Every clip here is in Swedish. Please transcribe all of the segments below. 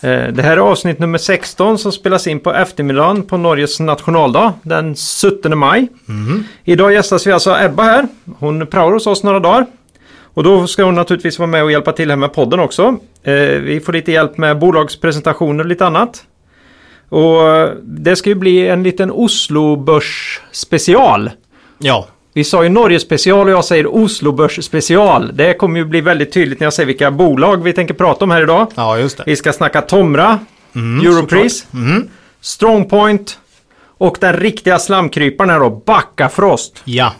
Eh, Det här är avsnitt nummer 16 som spelas in på eftermiddagen på Norges nationaldag den 17 maj. Idag gästas vi alltså Ebba här. Hon praoar hos oss några dagar. Och då ska hon naturligtvis vara med och hjälpa till här med podden också. Eh, Vi får lite hjälp med bolagspresentationer och lite annat. Och det ska ju bli en liten Oslo-börs special. Ja, Vi sa ju Norge special och jag säger Oslo Börs special. Det kommer ju bli väldigt tydligt när jag säger vilka bolag vi tänker prata om här idag. ja just det. Vi ska snacka Tomra, Europris, Strongpoint och den riktiga slamkryparen här då, Backafrost. Ja,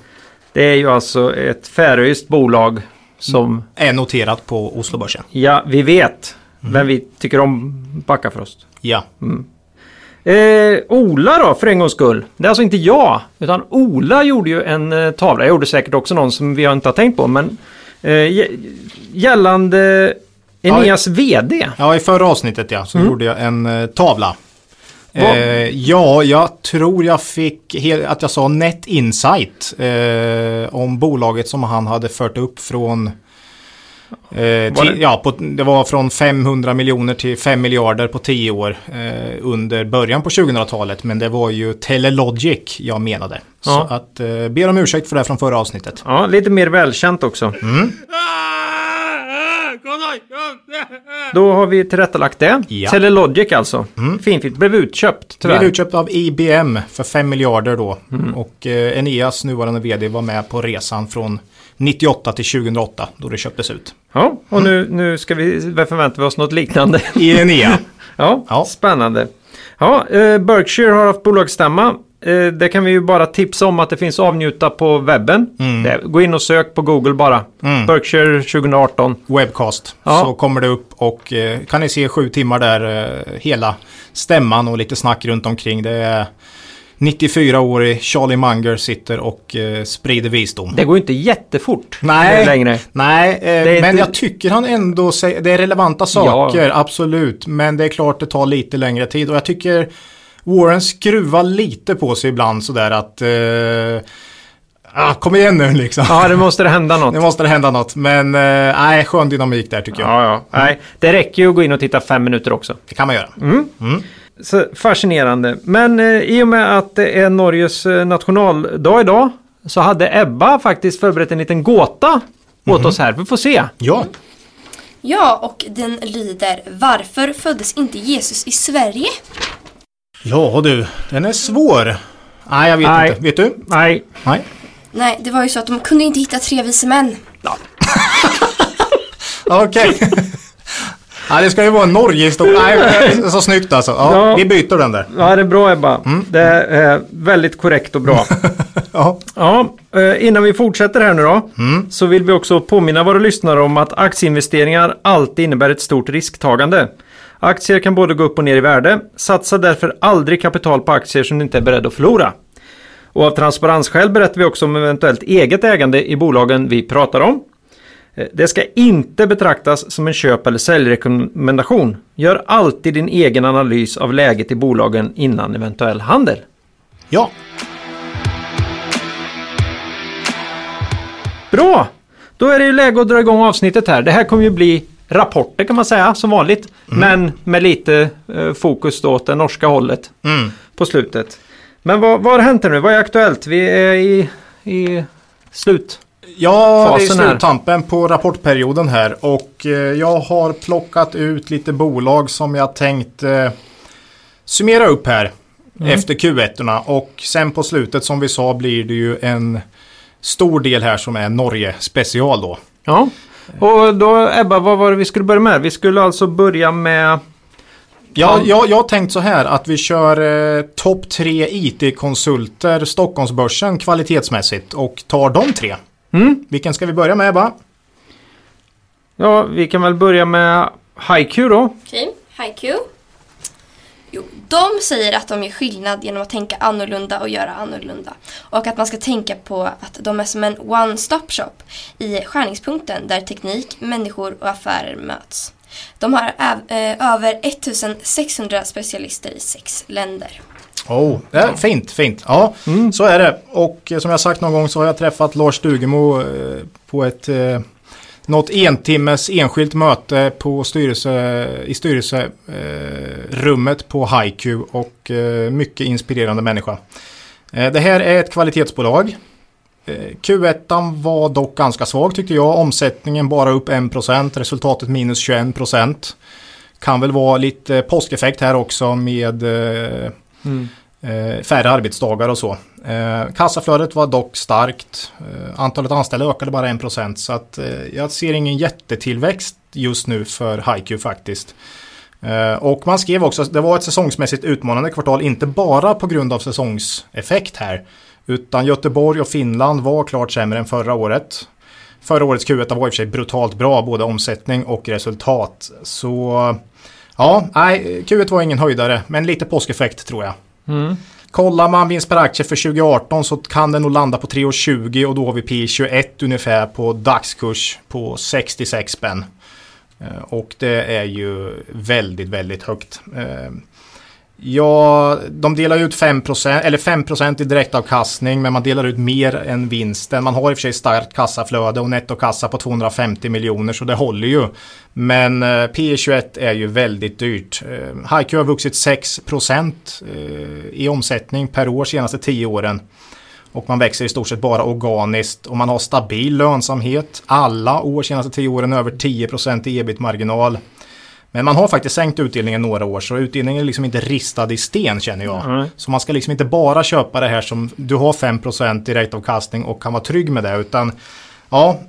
Det är ju alltså ett färöiskt bolag som, är noterat på Oslobörsen. ja, vi vet vem vi tycker om Backafrost. Ja, Eh, Ola då, för en gångs skull. Det är alltså inte jag, utan Ola gjorde ju en eh, tavla. Jag gjorde säkert också någon som vi har inte har tänkt på, men eh, gä- gällande Eneas VD. ja i förra avsnittet ja, så gjorde jag en eh, tavla. Eh, ja, jag tror jag fick att jag sa Net Insight eh, om bolaget som han hade fört upp från Eh, Var ti- det- ja, på, det var från 500 miljoner till 5 miljarder på 10 år eh, under början på 2000-talet. Men det var ju Telelogic jag menade. Ja. Så att eh, ber om ursäkt för det från förra avsnittet. Ja, lite mer välkänt också. Då har vi tillrättalagt det. Ja. Telelogic alltså. Finfint. Blev utköpt tyvärr. Blev utköpt av IBM för 5 miljarder då. Mm. Och eh, Eneas nuvarande vd var med på resan från 98 till 2008 då det köptes ut. Ja, och nu, nu ska vi, förväntar vi oss något liknande. I Enea. Ja, Ja. spännande. Ja, eh, Berkshire har haft bolagsstämma. Eh, det kan vi ju bara tipsa om att det finns avnjuta på webben. Det, gå in och sök på Google bara. Berkshire 2018. Webcast. Ja. Så kommer det upp och eh, kan ni se sju timmar där hela stämman och lite snack runt omkring. Det är 94-årig Charlie Munger sitter och eh, sprider visdom. Det går ju inte jättefort Nej. längre. Nej, eh, men inte- jag tycker han ändå säger, det är relevanta saker, absolut. Men det är klart det tar lite längre tid och jag tycker Warren skruvar lite på sig ibland sådär att eh, ah, kom igen nu liksom. Ja, det måste det hända något. Nu måste det hända något. Men eh, nej, skön dynamik där tycker jag. Ja, ja. Nej, det räcker ju att gå in och titta fem minuter också. Det kan man göra. Så fascinerande. Men eh, i och med att det är Norges eh, nationaldag idag så hade Ebba faktiskt förberett en liten gåta åt oss här. Vi får se. Ja, Ja, och den lyder Varför föddes inte Jesus i Sverige? ja du, den är svår. Nej, jag vet Nej. inte. Vet du? Nej, Nej. Nej, det var ju så att de kunde inte hitta tre vise män. Okej. Ja, det ska ju vara en Norge-historia. Nej, så snyggt alltså. Ja, Ja. Vi byter den där. ja, det är bra Ebba. Det är väldigt korrekt och bra. Ja. Ja, eh, innan vi fortsätter här nu då. Så vill vi också påminna våra lyssnare om att aktieinvesteringar alltid innebär ett stort risktagande. Aktier kan både gå upp och ner i värde. Satsa därför aldrig kapital på aktier som du inte är beredd att förlora. Och av transparensskäl berättar vi också om eventuellt eget ägande i bolagen vi pratar om. Eh, Det ska inte betraktas som en köp eller säljrekommendation. Gör alltid din egen analys av läget i bolagen innan eventuell handel. ja. Bra! Då är det ju läge att dra igång avsnittet här. Det här kommer ju bli rapporter kan man säga, som vanligt. Men med lite eh, fokus då åt det norska hållet Mm. på slutet. Men vad, vad har hänt nu? Vad är aktuellt? Vi är i, i slut. Ja, det är Fasen här. sluttampen på rapportperioden här och eh, jag har plockat ut lite bolag som jag tänkt eh, summera upp här efter Q1 och sen på slutet som vi sa blir det ju en stor del här som är Norge special då. Ja. Och då Ebba, vad var det vi skulle börja med? Vi skulle alltså börja med... Ja, jag, jag har tänkt så här att vi kör eh, topp tre IT-konsulter Stockholmsbörsen kvalitetsmässigt och tar de tre. Mm. Vilken ska vi börja med Ebba? Ja, vi kan väl börja med HiQ då. Okej. HiQ. Jo, de säger att de gör skillnad genom att tänka annorlunda och göra annorlunda. Och att man ska tänka på att de är som en one-stop shop i skärningspunkten där teknik, människor och affärer möts. De har äh, över 1600 specialister i sex länder. Oh, ja, fint, fint. Ja, mm. så är det. Och eh, som jag sagt någon gång så har jag träffat Lars Stugemo eh, på ett eh, något entimmes enskilt möte på styrelse, i styrelserummet på HiQ och mycket inspirerande människa. Det här är ett kvalitetsbolag. Eh, Q1 var dock ganska svag tyckte jag. Omsättningen bara upp 1%, resultatet minus 21%. Kan väl vara lite påskeffekt här också med mm eh, färre arbetsdagar och så. Eh, kassaflödet var dock starkt. Eh, antalet anställda ökade bara 1% så att eh, jag ser ingen jättetillväxt just nu för HiQ faktiskt. Eh, och man skrev också att det var ett säsongsmässigt utmanande kvartal, inte bara på grund av säsongseffekt här. Utan Göteborg och Finland var klart sämre än förra året. Förra årets Q1 var i och för sig brutalt bra, både omsättning och resultat. Så ja, nej, Q1 var ingen höjdare, men lite påskeffekt tror jag. Mm. Kollar man vinst per aktie för 2018 så kan den nog landa på 3,20 och då har vi P21 ungefär på dagskurs på 66 spänn. Eh, och det är ju väldigt, väldigt högt. Ja, de delar ut 5%, eller 5% i direktavkastning men man delar ut mer än vinsten. Man har i och för sig starkt kassaflöde och nettokassa på 250 miljoner så det håller ju. Men eh, P 21 är ju väldigt dyrt. Eh, HiQ har vuxit 6% eh, i omsättning per år senaste 10 åren. Och man växer i stort sett bara organiskt och man har stabil lönsamhet. Alla år senaste 10 åren över 10% i ebit-marginal. Men man har faktiskt sänkt utdelningen några år så utdelningen är liksom inte ristad i sten känner jag. Mm. Så man ska liksom inte bara köpa det här som du har 5% direktavkastning och kan vara trygg med det utan ja,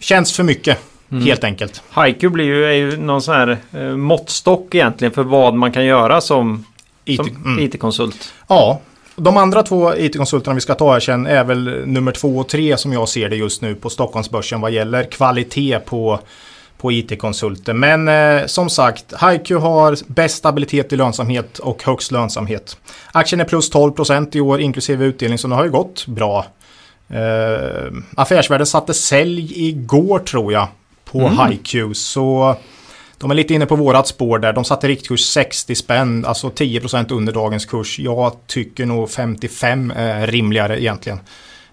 känns för mycket. Mm. Helt enkelt. Haiku blir ju, är ju någon sån här eh, måttstock egentligen för vad man kan göra som, IT, som mm. IT-konsult. Ja, de andra två IT-konsulterna vi ska ta här sen är väl nummer två och tre som jag ser det just nu på Stockholmsbörsen vad gäller kvalitet på på IT-konsulter. Men eh, som sagt, HiQ har bäst stabilitet i lönsamhet och högst lönsamhet. Aktien är plus 12% i år inklusive utdelning så det har ju gått bra. Eh, affärsvärlden satte sälj igår tror jag på mm. HiQ. Så de är lite inne på vårat spår där. De satte riktkurs 60 spänn, alltså 10% under dagens kurs. Jag tycker nog 55 är rimligare egentligen.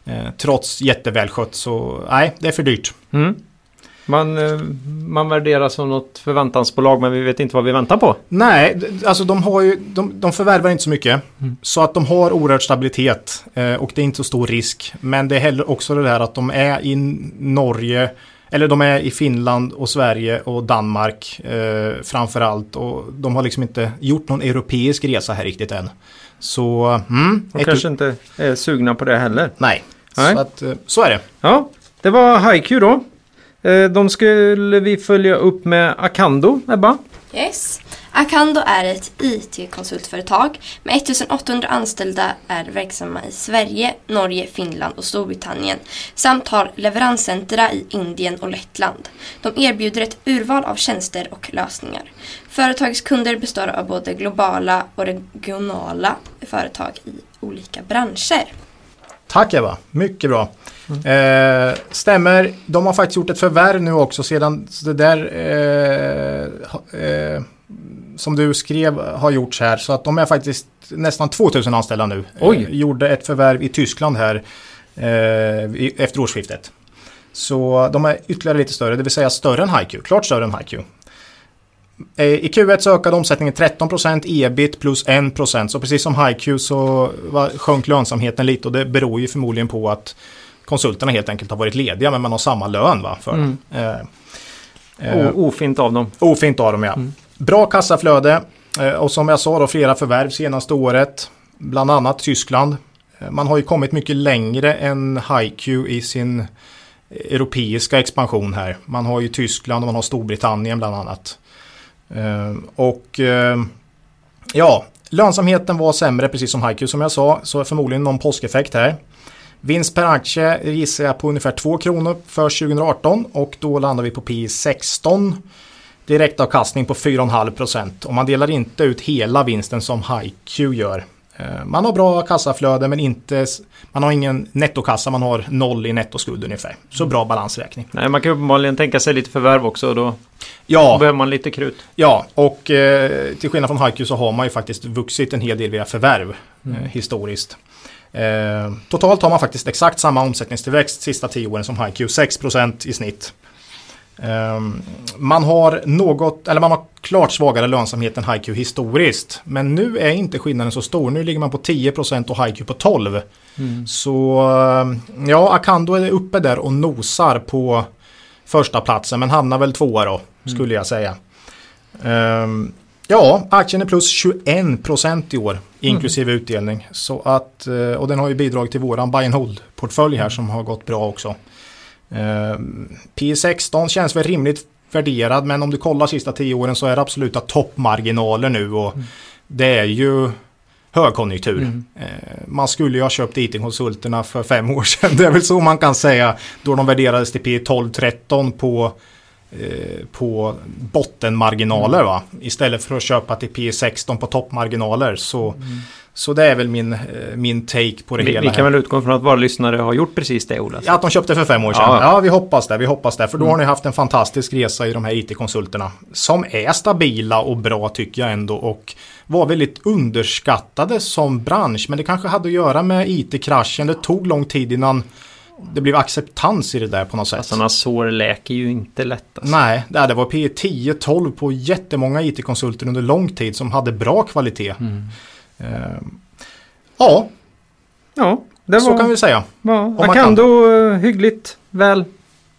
Eh, trots jättevälskött så nej, det är för dyrt. Mm. Man, eh, man värderar som något förväntansbolag men vi vet inte vad vi väntar på. Nej, alltså de, har ju, de, de förvärvar inte så mycket. Mm. Så att de har oerhört stabilitet eh, och det är inte så stor risk. Men det är heller också det där att de är i Norge, eller de är i Finland och Sverige och Danmark eh, framförallt. Och de har liksom inte gjort någon europeisk resa här riktigt än. Så... Mm, de kanske inte är sugna på det heller. Nej, Nej. Så, att, eh, så är det. Ja, det var HiQ då. Eh, de skulle vi följa upp med Akando, Ebba. Yes. Akando är ett IT-konsultföretag med 1800 anställda är verksamma i Sverige, Norge, Finland och Storbritannien samt har leveranscentra i Indien och Lettland. De erbjuder ett urval av tjänster och lösningar. Företagets kunder består av både globala och regionala företag i olika branscher. Tack Eva, mycket bra. Eh, stämmer, de har faktiskt gjort ett förvärv nu också sedan det där eh, eh, som du skrev har gjorts här. Så att de är faktiskt nästan 2000 anställda nu. Oj. Eh, gjorde ett förvärv i Tyskland här eh, efter årsskiftet. Så de är ytterligare lite större, det vill säga större än HiQ, klart större än HiQ. Eh, I Q1 så ökade omsättningen 13%, ebit plus 1%. Så precis som HiQ så sjönk lönsamheten lite och det beror ju förmodligen på att konsulterna helt enkelt har varit lediga men man har samma lön va, för mm. eh, eh, Ofint av dem. Ofint av dem ja. Mm. Bra kassaflöde eh, och som jag sa då flera förvärv senaste året. Bland annat Tyskland. Eh, man har ju kommit mycket längre än HiQ i sin europeiska expansion här. Man har ju Tyskland och man har Storbritannien bland annat. Och ja, lönsamheten var sämre precis som HiQ som jag sa. Så förmodligen någon påskeffekt här. Vinst per aktie gissar jag på ungefär 2 kronor för 2018 och då landar vi på P 16. Direktavkastning på 4,5% och man delar inte ut hela vinsten som HiQ gör. Eh, man har bra kassaflöde men inte, man har ingen nettokassa, man har noll i nettoskuld ungefär. Så bra balansräkning. Nej, man kan uppenbarligen tänka sig lite förvärv också och då Ja, behöver man lite krut. ja och eh, till skillnad från HiQ så har man ju faktiskt vuxit en hel del via förvärv eh, historiskt. Eh, totalt har man faktiskt exakt samma omsättningstillväxt sista tio åren som HiQ, 6% i snitt. Ehm, man har något, eller man har klart svagare lönsamhet än HiQ historiskt. Men nu är inte skillnaden så stor. Nu ligger man på 10% och HiQ på 12%. Så eh, ja, Akando är uppe där och nosar på första platsen men hamnar väl tvåa då, skulle jag säga. Ehm, ja, aktien är plus 21% i år, inklusive utdelning. Så att, eh, och den har ju bidragit till våran buy and hold-portfölj här som har gått bra också. Ehm, P16 känns väl rimligt värderad men om du kollar sista tio åren så är det absoluta toppmarginaler nu och det är ju högkonjunktur. Eh, Man skulle ju ha köpt IT-konsulterna för fem år sedan. Det är väl så man kan säga. Då de värderades till P12-13 på, eh, på bottenmarginaler. Va? Istället för att köpa till P16 på toppmarginaler. Så, så det är väl min, eh, min take på det Vi, hela. vi här. kan väl utgå från att våra lyssnare har gjort precis det Ola. Ja, att de köpte för fem år sedan. Ja. Ja, vi hoppas det. Vi hoppas det. För då har ni haft en fantastisk resa i de här IT-konsulterna. Som är stabila och bra tycker jag ändå. Och var väldigt underskattade som bransch. Men det kanske hade att göra med IT-kraschen. Det tog lång tid innan det blev acceptans i det där på något sätt. Sådana sår läker ju inte lätt. Alltså. Nej, det det var P10-12 på jättemånga IT-konsulter under lång tid som hade bra kvalitet. Mm. Ehm, ja, Ja, det så var, kan vi säga. var man Acando eh, hyggligt väl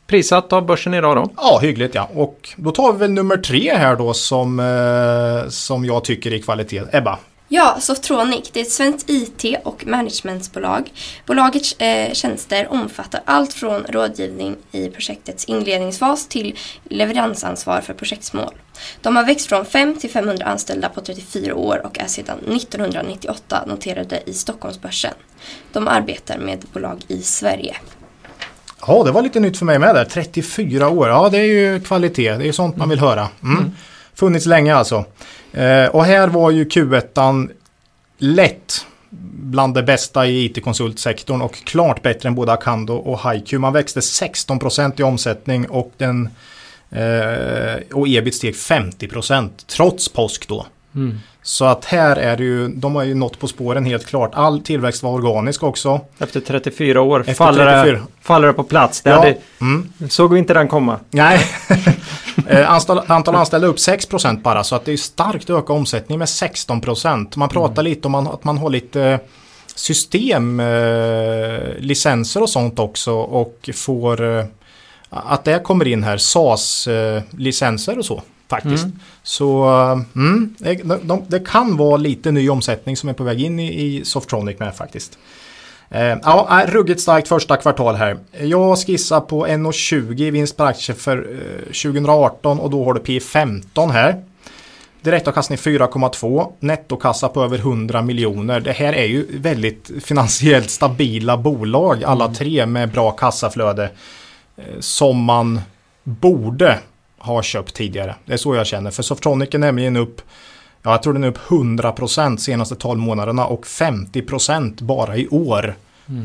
prissatt av börsen idag då. Ja, hyggligt ja. Och då tar vi väl nummer tre här då som, eh, som jag tycker är kvalitet. Ebba. Ja, Softronic det är ett svenskt IT och managementsbolag. Bolagets eh, tjänster omfattar allt från rådgivning i projektets inledningsfas till leveransansvar för projektsmål. De har växt från 5 till 500 anställda på 34 år och är sedan 1998 noterade i Stockholmsbörsen. De arbetar med bolag i Sverige. Ja, det var lite nytt för mig med där. 34 år. Ja, det är ju kvalitet. Det är sånt man vill höra. Mm. Funnits länge alltså. Eh, och här var ju Q1 lätt bland det bästa i IT-konsultsektorn och klart bättre än både Acando och HiQ. Man växte 16% i omsättning och, den, eh, och ebit steg 50% trots påsk då. Mm. Så att här är det ju, de har ju nått på spåren helt klart. All tillväxt var organisk också. Efter 34 år Efter faller, Det, 34. faller det på plats. Det Ja. hade, Mm. såg vi inte den komma. Nej, Eh, antal, antal anställda upp 6% bara så att det är starkt öka omsättning med 16%. Man pratar lite om att man har lite systemlicenser eh, och sånt också och får eh, att det kommer in här SAS-licenser och så faktiskt. Så eh, mm, det, de, det kan vara lite ny omsättning som är på väg in i, i Softronic med faktiskt. Eh, ja, ruggigt starkt första kvartal här. Jag skissar på 1,20 i vinst per aktie för eh, 2018 och då har du P15 här. Direktavkastning 4,2. Nettokassa på över 100 miljoner. Det här är ju väldigt finansiellt stabila bolag alla tre med bra kassaflöde. Eh, som man borde ha köpt tidigare. Det är så jag känner. För Softronic är nämligen upp Ja, jag tror den är upp 100% senaste 12 månaderna och 50% bara i år.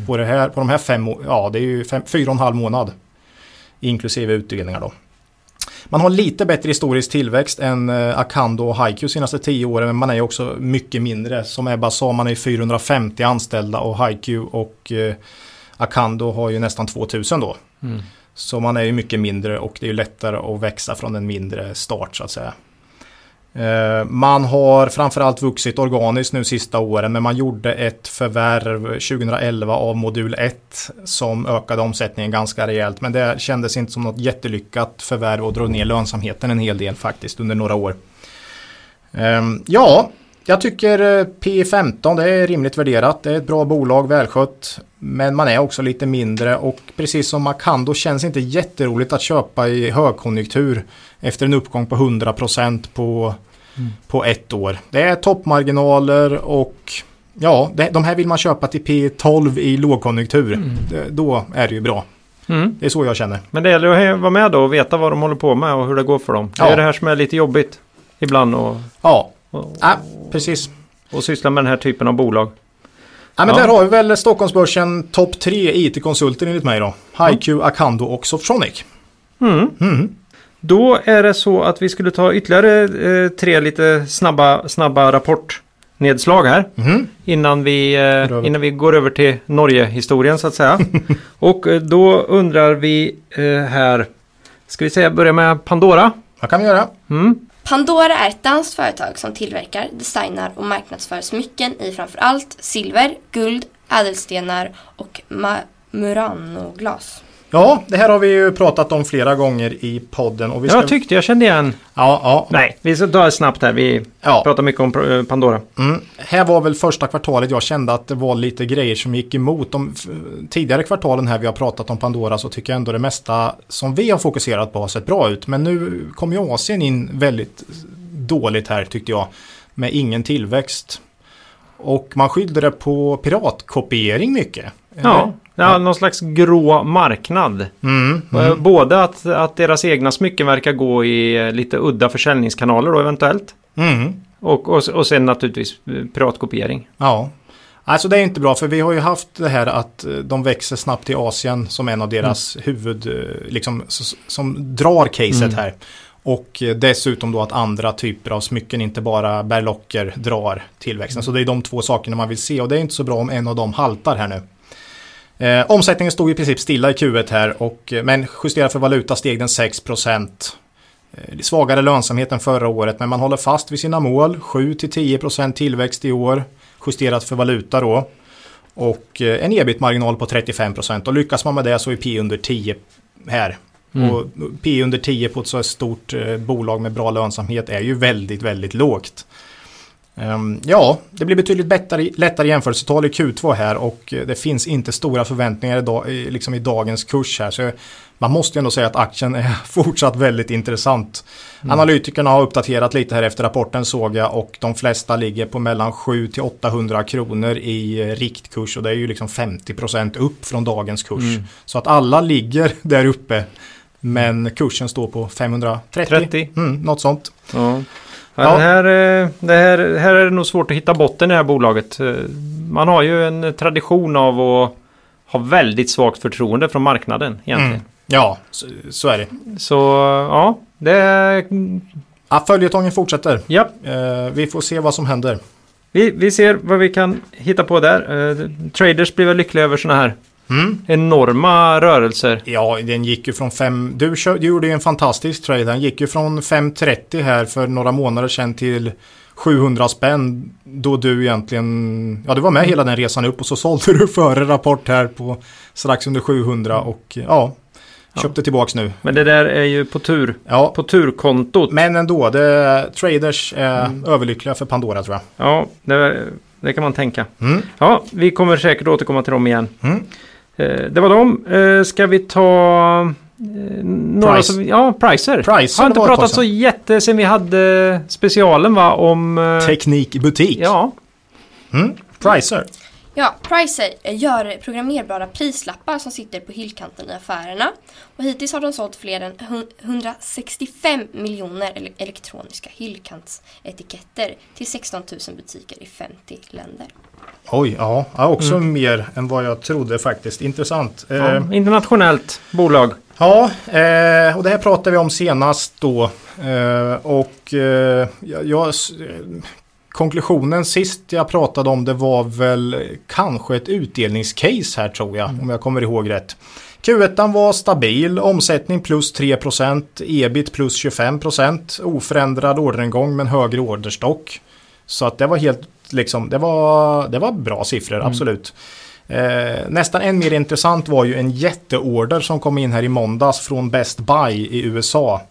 På, det här, på de här fem, ja det är ju fem, fyra och en halv månad. Inklusive utdelningar då. Man har lite bättre historisk tillväxt än eh, Acando och HiQ senaste 10 åren men man är också mycket mindre. Som Ebba sa, man är 450 anställda och HiQ och eh, Acando har ju nästan 2000 då. Så man är ju mycket mindre och det är ju lättare att växa från en mindre start så att säga. Eh, man har framförallt vuxit organiskt nu sista åren men man gjorde ett förvärv 2011 av modul 1 som ökade omsättningen ganska rejält men det kändes inte som något jättelyckat förvärv och drog ner lönsamheten en hel del faktiskt under några år. Eh, ja, jag tycker P15 det är rimligt värderat. Det är ett bra bolag, välskött. Men man är också lite mindre och precis som Macando känns inte jätteroligt att köpa i högkonjunktur efter en uppgång på 100% på, på ett år. Det är toppmarginaler och ja, det, de här vill man köpa till P12 i lågkonjunktur. Det, då är det ju bra. Mm. Det är så jag känner. Men det gäller att vara med då och veta vad de håller på med och hur det går för dem. Det är det här som är lite jobbigt ibland och, Ja, och, ja precis. och syssla med den här typen av bolag. Ja, men Ja. där har vi väl Stockholmsbörsen topp tre IT-konsulter enligt mig då. HiQ, Acando och Softronic. Mm. Mm. Då är det så att vi skulle ta ytterligare eh, tre lite snabba, snabba rapportnedslag här. Mm. Innan vi, eh, innan vi går över till Norge-historien så att säga. och eh, då undrar vi eh, här, ska vi säga börja med Pandora? Vad kan vi göra? Mm. Pandora är ett danskt företag som tillverkar, designar och marknadsför smycken i framförallt silver, guld, ädelstenar och ma- Murano-glas. Ja, det här har vi ju pratat om flera gånger i podden. Och vi ska... Jag tyckte jag kände igen. Ja, ja. Nej, vi ska ta det snabbt här. Vi ja. pratar mycket om eh, Pandora. Mm. Här var väl första kvartalet jag kände att det var lite grejer som gick emot. De tidigare kvartalen här vi har pratat om Pandora så tycker jag ändå det mesta som vi har fokuserat på har sett bra ut. Men nu kom ju Asien in väldigt dåligt här tyckte jag. Med ingen tillväxt. Och man skyllde det på piratkopiering mycket. Ja, ja, någon slags grå marknad. Mm, Eh, mm. Både att, att deras egna smycken verkar gå i eh, lite udda försäljningskanaler då eventuellt. Mm. Och, och, och sen naturligtvis eh, piratkopiering. Ja. Alltså det är inte bra för vi har ju haft det här att de växer snabbt i Asien som en av deras huvud, eh, liksom som drar caset Mm. här. Och dessutom då att andra typer av smycken, inte bara berlocker, drar tillväxten. Så det är de två sakerna man vill se och det är inte så bra om en av dem haltar här nu. Eh, omsättningen stod i princip stilla i Q1 här och, eh, men justerat för valuta steg den 6%. Eh, Svagare lönsamhet än förra året men man håller fast vid sina mål. 7-10% tillväxt i år justerat för valuta då. Och eh, en ebit-marginal på 35% och lyckas man med det så är P under 10 här. Mm. Och P under 10 på ett så stort eh, bolag med bra lönsamhet är ju väldigt, väldigt lågt. Ehm, ja, det blir betydligt bättre, lättare jämförelsetal i Q2 här och eh, det finns inte stora förväntningar idag, i- liksom i dagens kurs här. Så man måste ju ändå säga att aktien är fortsatt väldigt intressant. Analytikerna har uppdaterat lite här efter rapporten såg jag och de flesta ligger på mellan 7 till 800 kronor i eh, riktkurs och det är ju liksom 50% upp från dagens kurs. Mm. Så att alla ligger där uppe men kursen står på 530. 30. Mm, något sånt. Ja. Ja. Ja. Det, här, eh, det här, här är det nog svårt att hitta botten i det här bolaget. Eh, Man har ju en tradition av att ha väldigt svagt förtroende från marknaden egentligen. Mm. Ja, så, så är det. Så ja, det är... Ja, följetongen fortsätter. Ja, Eh, vi får se vad som händer. vi, vi ser vad vi kan hitta på där. Traders blir väl lyckliga över sådana här Mm. enorma rörelser. Ja, den gick ju från 5... Du, du gjorde ju en fantastisk trade. Den gick ju från 530 här för några månader sedan till 700 spänn. Då du egentligen... Ja, du var med hela den resan upp och så sålde du före rapport här på strax under 700 och ja, köpte tillbaks nu. Men det där är ju på tur. Ja, På turkontot. men ändå. Det, traders är överlyckliga för Pandora tror jag. Ja, det, det kan man tänka. Mm. Ja, vi kommer säkert återkomma till dem igen. Mm. Eh, det var dem. Eh, ska vi ta... Eh, några Price. som, ja, Pricer. Pricer, Har inte pratat så jätte sen vi hade specialen va? Om... Teknik i butik. ja. Mm. Pricer. Ja, Pricer gör programmerbara prislappar som sitter på hyllkanten i affärerna. Och hittills har de sålt fler än hun- 165 miljoner ele- elektroniska hyllkantsetiketter till 16 000 butiker i 50 länder. Oj, ja. också mer än vad jag trodde faktiskt. Intressant. Eh, ja. Internationellt bolag. Ja, eh, och det här pratade vi om senast då. Eh, och eh, jag, eh, konklusionen sist jag pratade om det var väl kanske ett utdelningscase här tror jag, om jag kommer ihåg rätt. Q1 var stabil, omsättning plus 3%, ebit plus 25%, oförändrad orderingång men högre orderstock. Så att det var helt liksom, det var, det var bra siffror, absolut. Eh, nästan än mer intressant var ju en jätteorder som kom in här i måndags från Best Buy i USA.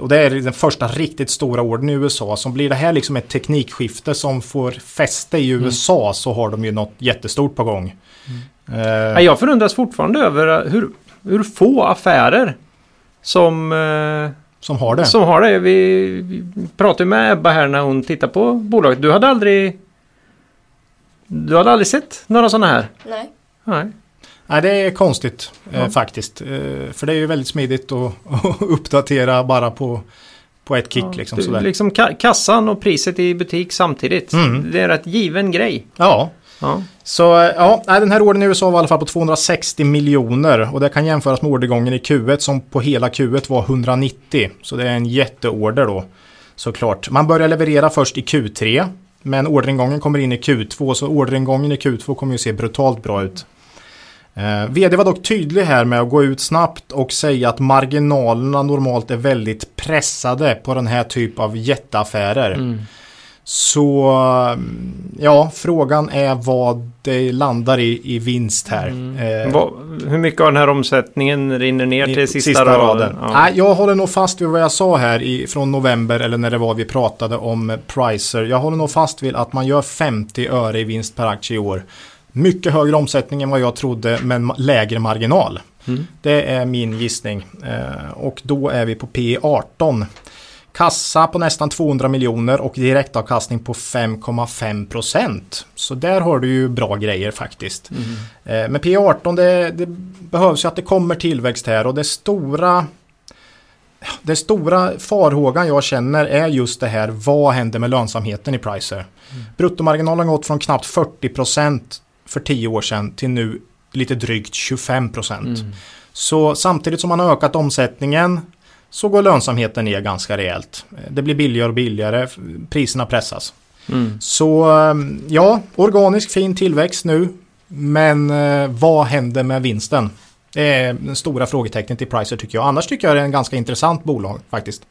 Och det är den första riktigt stora ordern i USA. Som blir det här liksom ett teknikskifte som får fäste i USA så har de ju något jättestort på gång. Eh, Ja, jag förundras fortfarande över eh, hur, hur få affärer som, eh, som har det. som har det. Vi, pratade med Ebba här när hon tittade på bolaget. Du hade aldrig... Du hade aldrig sett några sådana här? Nej. Nej. Nej, det är konstigt eh, Ja. faktiskt. Eh, för det är ju väldigt smidigt att, att uppdatera bara på, på ett kick. Ja, liksom, du, sådär. liksom ka- kassan och priset i butik samtidigt. Mm. Det är en rätt given grej. Ja, Ja. så eh, ja, den här ordern i USA var i alla fall på 260 miljoner och det kan jämföras med ordergången i Q1 som på hela Q1 var 190. Så det är en jätteorder då såklart. Man börjar leverera först i Q3 men orderingången kommer in i Q2 så orderingången i Q2 kommer ju se brutalt bra ut. Eh, VD var dock tydlig här med att gå ut snabbt och säga att marginalerna normalt är väldigt pressade på den här typ av jätteaffärer. Mm. Så mm, ja, frågan är vad det landar i i vinst här. Eh, Vad- hur mycket av den här omsättningen rinner ner till sista, raden? Ja. Nej, jag håller nog fast vid vad jag sa här i, från november eller när det var vi pratade om pricer. Jag håller nog fast vid att man gör 50 öre i vinst per aktie i år. Mycket högre omsättning än vad jag trodde men lägre marginal. Mm. Det är min gissning. Eh, och då är vi på P 18. Kassa på nästan 200 miljoner och direktavkastning på 5,5 procent. Så där har du ju bra grejer faktiskt. Eh, Men P 18 det, det behövs ju att det kommer tillväxt här och det stora det stora farhågan jag känner är just det här vad händer med lönsamheten i Pricer. Bruttomarginalen har gått från knappt 40% för 10 år sedan till nu lite drygt 25%. Så samtidigt som man har ökat omsättningen så går lönsamheten ner ganska rejält. Det blir billigare och billigare, priserna pressas. Mm. Så eh, ja, organisk fin tillväxt nu. Men eh, vad händer med vinsten? Det är den stora frågetecknet i Pricer tycker jag. Annars tycker jag det är en ganska intressant bolag faktiskt.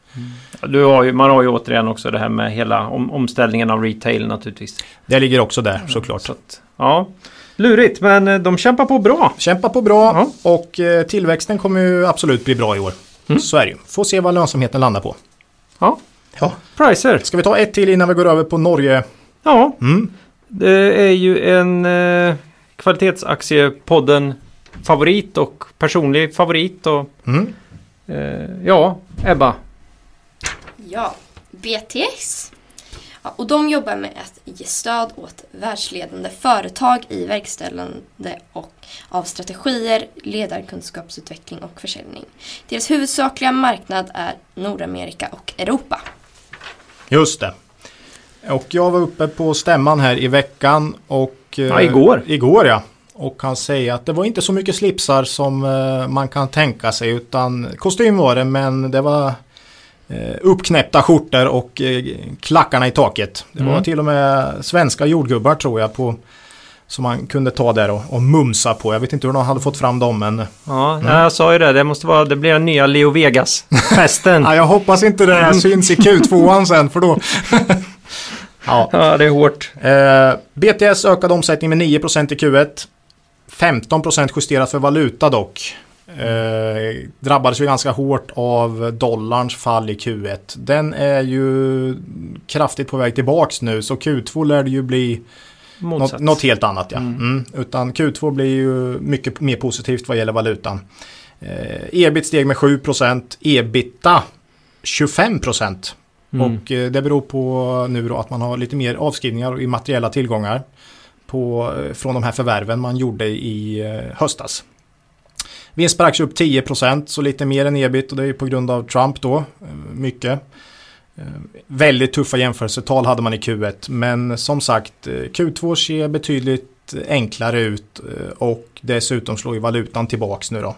Du har ju, man har ju återigen också det här med hela om, omställningen av retail naturligtvis. Det ligger också där såklart. Så att, ja, lurigt men eh, de kämpar på bra. Kämpa på bra Ja. och tillväxten kommer ju absolut bli bra i år. Så är det ju. Får se vad lönsamheten landar på. Ja, Ja. Pricer. Ska vi ta ett till innan vi går över på Norge? Ja, Mm. det är ju en eh, kvalitetsaktiepodden favorit och personlig favorit och Mm. eh, ja, Ebba. Ja, BTS. Ja, och de jobbar med att ge stöd åt världsledande företag i verkställande och av strategier, ledarkunskapsutveckling och försäljning. Deras huvudsakliga marknad är Nordamerika och Europa. Just det. Och jag var uppe på stämman här i veckan och... eh, Ja, igår. Igår ja. Och kan säga att det var inte så mycket slipsar som eh, man kan tänka sig utan kostym var det men det var eh, uppknäppta skjortor och eh, klackarna i taket. Det var Mm. till och med svenska jordgubbar tror jag på som man kunde ta där och, och mumsa på. Jag vet inte hur de hade fått fram dem men Ja, nej, jag sa ju det. Det måste vara, det blir den nya Leo Vegas-festen. ja, jag hoppas inte det här syns i Q2an sen för då Ja. ja, det är hårt. Eh, BTS ökade omsättning med 9% i Q1. 15% justerat för valuta dock. Eh, drabbades ju ganska hårt av dollarns fall i Q1. Den är ju kraftigt på väg tillbaks nu så Q2 lär det ju bli något, något helt annat. Ja. Mm. Mm. Utan Q2 blir ju mycket mer positivt vad gäller valutan. Eh, ebit steg med 7%, ebita 25%. Mm. Och eh, det beror på nu då att man har lite mer avskrivningar i materiella tillgångar på, eh, från de här förvärven man gjorde i eh, höstas. Vinst per aktie upp 10% så lite mer än ebit och det är ju på grund av Trump då. Eh, mycket. Eh, väldigt tuffa jämförelsetal hade man i Q1 men som sagt eh, Q2 ser betydligt enklare ut och dessutom slår ju valutan tillbaks nu då.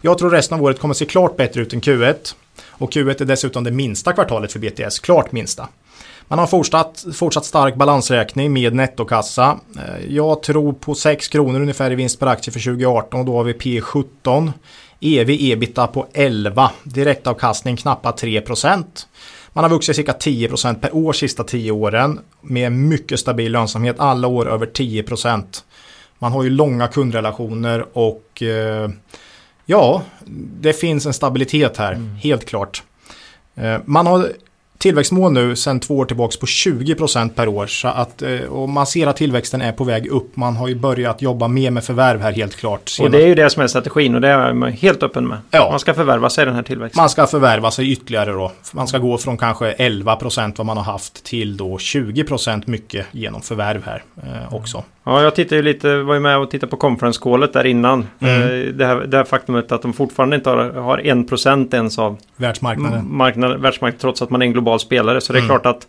Jag tror resten av året kommer se klart bättre ut än Q1 och Q1 är dessutom det minsta kvartalet för BTS, klart minsta. Man har fortsatt, fortsatt stark balansräkning med nettokassa. Eh, Jag tror på 6 kronor ungefär i vinst per aktie för 2018 och då har vi P17. EV ebita på 11. Direktavkastning knappt 3% Man har vuxit cirka 10% per år sista 10 åren med mycket stabil lönsamhet alla år över 10% Man har ju långa kundrelationer och eh, ja, det finns en stabilitet här, helt klart. Eh, Man har tillväxtmål nu sedan två år tillbaka på 20% per år. Så att, eh, och man ser att tillväxten är på väg upp. Man har ju börjat jobba mer med förvärv här helt klart. Och det är ju det som är strategin och det är jag helt öppen med. Ja. Man ska förvärva sig den här tillväxten. Man ska förvärva sig ytterligare då. Man ska gå från kanske 11% vad man har haft till då 20% mycket genom förvärv här eh, också. Ja, jag tittade ju lite, var ju med och tittade på conference callet där innan. Mm. Eh, Det, här, det här faktumet att de fortfarande inte har, har 1% ens av Världsmarknaden. marknad, världsmarknaden trots att man är en global spelare. Så det är Mm. klart att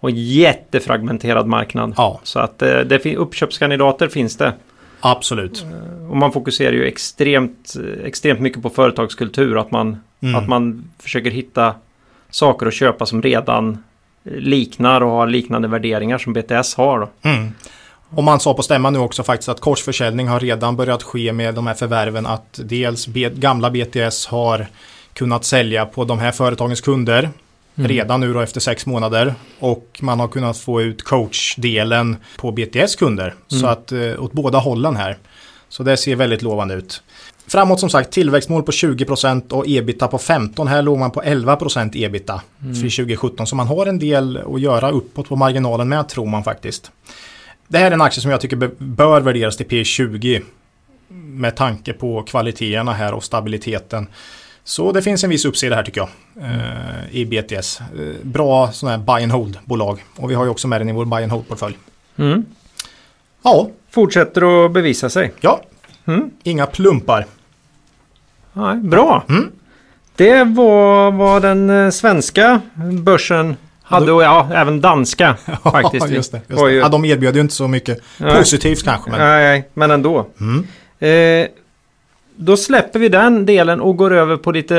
och en jättefragmenterad marknad. Ja, Så att eh, det uppköpskandidater finns det. absolut. Och man fokuserar ju extremt, extremt mycket på företagskultur. Att man, Mm. att man försöker hitta saker att köpa som redan liknar och har liknande värderingar som BTS har. Mm. Och man sa på stämman nu också faktiskt att korsförsäljning har redan börjat ske med de här förvärven. Att dels gamla BTS har kunnat sälja på de här företagens kunder redan nu då efter sex månader. Och man har kunnat få ut coachdelen på BTS kunder. Så att eh, åt båda hållen här. Så det ser väldigt lovande ut. Framåt som sagt tillväxtmål på 20% och ebita på 15%. Här låg man på 11% ebita för 2017. Så man har en del att göra uppåt på marginalen med tror man faktiskt. Det här är en aktie som jag tycker bör värderas till P20 med tanke på kvaliteterna här och stabiliteten. Så det finns en viss uppsida här tycker jag eh, i BTS. Eh, bra sådana här buy and hold-bolag och vi har ju också med den i vår buy and hold-portfölj. Mm. Ja, Fortsätter att bevisa sig. ja, Mm. inga plumpar. Nej, bra. Mm. Det var vad den eh, svenska börsen hade och ja, även danska faktiskt. Just det. Just det. Ja, de erbjöd ju inte så mycket positivt kanske. Men... Nej, nej, men ändå. Mm. Eh, då släpper vi den delen och går över på lite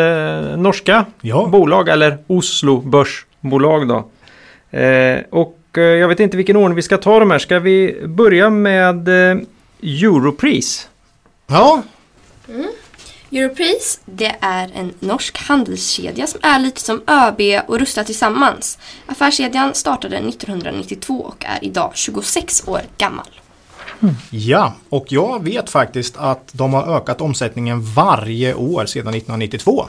norska Ja. bolag eller Oslo börsbolag då. Eh, och eh, jag vet inte vilken ordning vi ska ta de här. Ska vi börja med eh, Europris? ja, Europris, det är en norsk handelskedja som är lite som ÖB och Rusta Tillsammans. Affärskedjan startade 1992 och är idag 26 år gammal. Ja, och jag vet faktiskt att de har ökat omsättningen varje år sedan 1992.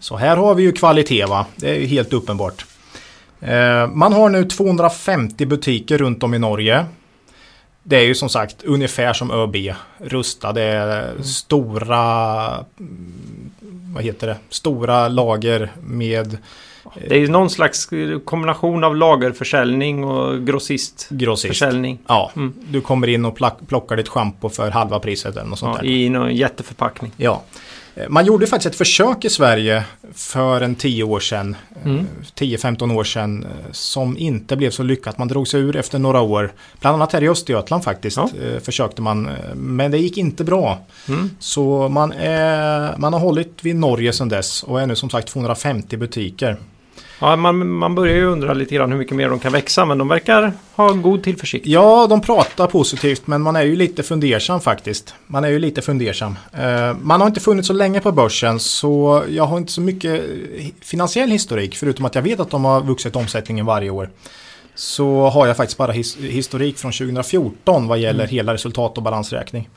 Så här har vi ju kvalitet va, det är ju helt uppenbart. Eh, man har nu 250 butiker runt om i Norge. Det är ju som sagt ungefär som ÖB, Rusta, det är stora, mm, vad heter det, stora lager med Det är ju någon slags kombination av lagerförsäljning och grossist grossist. försäljning. Ja, Mm. du kommer in och plockar ditt schampo för halva priset eller något sånt Ja, där. I någon jätteförpackning. Ja. Eh, Man gjorde faktiskt ett försök i Sverige för en 10 år sedan, eh, Mm. 10-15 år sedan, eh, som inte blev så lyckat. Man drog sig ur efter några år. Bland annat här i Östergötland faktiskt Ja. eh, försökte man, eh, men det gick inte bra. Mm. Så man, är, man har hållit vid Norge sedan dess och är nu som sagt 250 butiker. Ja, man, man börjar ju undra lite grann hur mycket mer de kan växa men de verkar ha god tillförsikt. Ja, de pratar positivt men man är ju lite fundersam faktiskt. Man är ju lite fundersam. Eh, man har inte funnits så länge på börsen så jag har inte så mycket finansiell historik förutom att jag vet att de har vuxit omsättningen varje år. Så har jag faktiskt bara his historik från 2014 vad gäller hela resultat och balansräkning.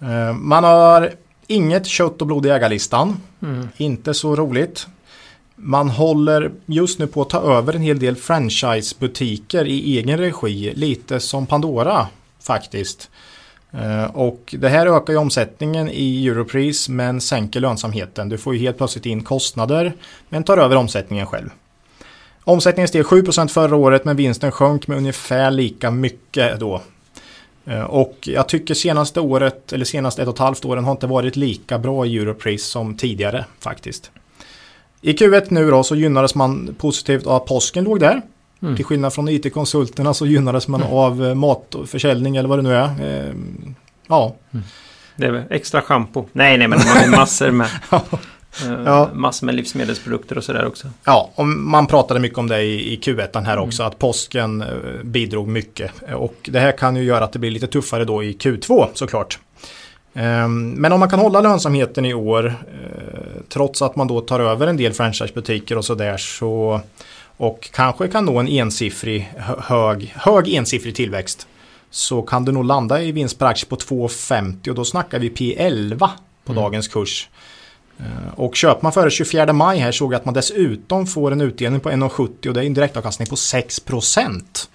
Eh, man har inget kött och blod i ägarlistan. Mm. Inte så roligt. Man håller just nu på att ta över en hel del franchisebutiker i egen regi. Lite som Pandora faktiskt. Eh, och det här ökar ju omsättningen i Europris men sänker lönsamheten. Du får ju helt plötsligt in kostnader men tar över omsättningen själv. Omsättningen steg 7% förra året men vinsten sjönk med ungefär lika mycket då. Eh, och jag tycker senaste året, eller senaste ett och ett halvt åren har inte varit lika bra i Europris som tidigare faktiskt. I Q1 nu då så gynnades man positivt av att påsken låg där. Mm. Till skillnad från IT-konsulterna så gynnades man av eh, matförsäljning eller vad det nu är. Eh, Ja, Det är väl extra schampo. Nej, nej, men de har ju massor med, eh, Ja. massor med livsmedelsprodukter och sådär också. ja och man pratade mycket om det i, i Q1 här också. Att påsken eh, bidrog mycket. Och det här kan ju göra att det blir lite tuffare då i Q2 såklart. Ehm, Men om man kan hålla lönsamheten i år eh, trots att man då tar över en del franchisebutiker och sådär så och kanske kan nå en ensiffrig hö- hög, hög ensiffrig tillväxt så kan du nog landa i vinst per aktie på 2,50 och då snackar vi P11 på Mm. dagens kurs. Eh, Och köper man före 24 maj här såg jag att man dessutom får en utdelning på 1,70 och det är en direktavkastning på 6%.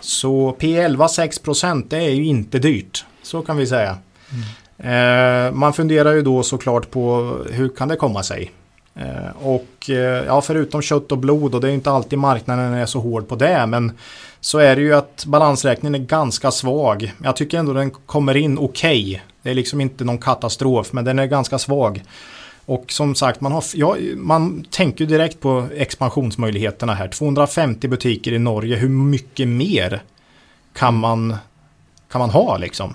Så P11 6% det är ju inte dyrt. Så kan vi säga. Eh, Eh, man funderar ju då såklart på hur kan det komma sig? Eh, och eh, ja, förutom kött och blod och det är ju inte alltid marknaden är så hård på det. Men så är det ju att balansräkningen är ganska svag. Jag tycker ändå den kommer in okej. Det är liksom inte någon katastrof men den är ganska svag. Och som sagt, man, har, ja, man tänker direkt på expansionsmöjligheterna här. 250 butiker i Norge, hur mycket mer kan man, kan man ha liksom?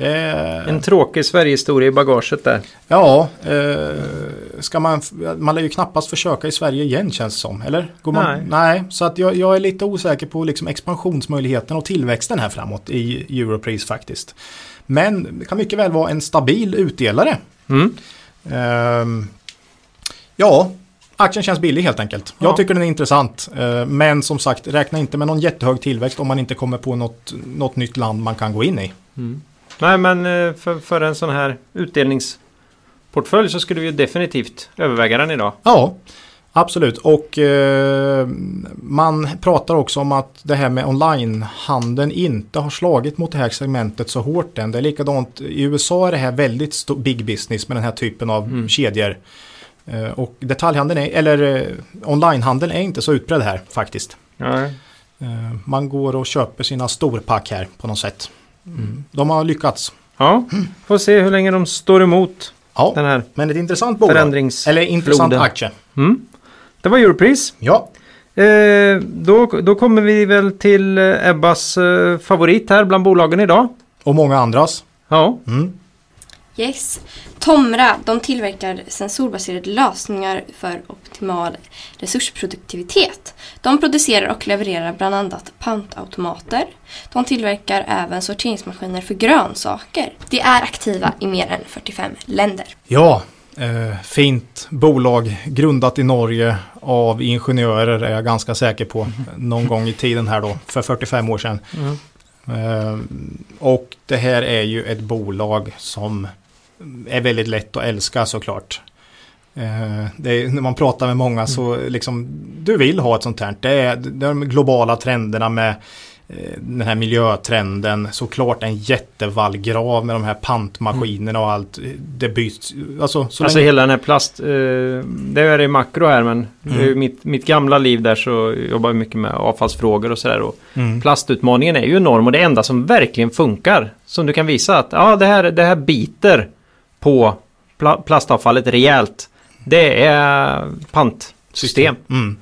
Är, En tråkig Sverigehistoria i bagaget där. ja, eh, ska man, man lär ju knappast försöka i Sverige igen känns det som. Eller? Man, Nej. nej. Så att jag, jag är lite osäker på liksom expansionsmöjligheten och tillväxten här framåt i Europris faktiskt. Men det kan mycket väl vara en stabil utdelare. Mm. Ehm, ja, aktien känns billig helt enkelt. Ja. Jag tycker den är intressant. Eh, men som sagt, räkna inte med någon jättehög tillväxt om man inte kommer på något, något nytt land man kan gå in i. Nej men eh, för, för en sån här utdelningsportfölj så skulle vi ju definitivt överväga den idag. Ja, absolut. Och eh, man pratar också om att det här med onlinehandeln inte har slagit mot det här segmentet så hårt än. Det är likadant i USA är det här väldigt stor, big business med den här typen av Mm. kedjor. Eh, och detaljhandeln, är, eller eh, onlinehandeln är inte så utbredd här faktiskt. Nej. Eh, man går och köper sina storpack här på något sätt. Mm. De har lyckats. Ja, får se hur länge de står emot Ja, den här men ett intressant bolag. Eller intressant aktie. Mm. Det var Europris. Ja, Eh, då, då kommer vi väl till eh, Ebbas eh, favorit här bland bolagen idag. och många andras. Ja, Mm. Yes. Tomra, de tillverkar sensorbaserade lösningar för optimal resursproduktivitet. De producerar och levererar bland annat pantautomater. De tillverkar även sorteringsmaskiner för grönsaker. De är aktiva i mer än 45 länder. Ja, eh, fint bolag grundat i Norge av ingenjörer är jag ganska säker på. Någon gång i tiden här då, för 45 år sedan. Eh, och det här är ju ett bolag som är väldigt lätt att älska såklart. Eh, det är, när man pratar med många så liksom, du vill ha ett sånt här. Det är, de globala trenderna med den här miljötrenden, såklart en jättevallgrav med de här pantmaskinerna och allt. Det byts, alltså så alltså länge, hela den här plast... Eh, det är i makro här men Mm. mitt, mitt gamla liv där så jobbar jag mycket med avfallsfrågor och sådär. Mm, Plastutmaningen är ju enorm och det enda som verkligen funkar som du kan visa att ja, det, här, det här biter på pla plastavfallet rejält. Det är pantsystem. mm.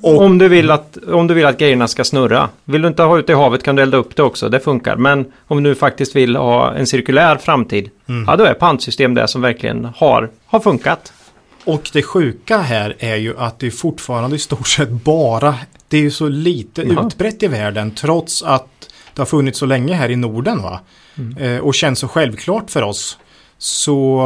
Och, Om, du vill att, om du vill att grejerna ska snurra. Vill du inte ha ut i havet kan du elda upp det också. Det funkar. Men om du faktiskt vill ha en cirkulär framtid. Mm. Ja, då är pantsystem det som verkligen har, har funkat. och det sjuka här är ju att det är fortfarande i stort sett bara, det är ju så lite Ja. utbrett i världen trots att det har funnits så länge här i Norden va? Mm. Eh, och känns så självklart för oss. Så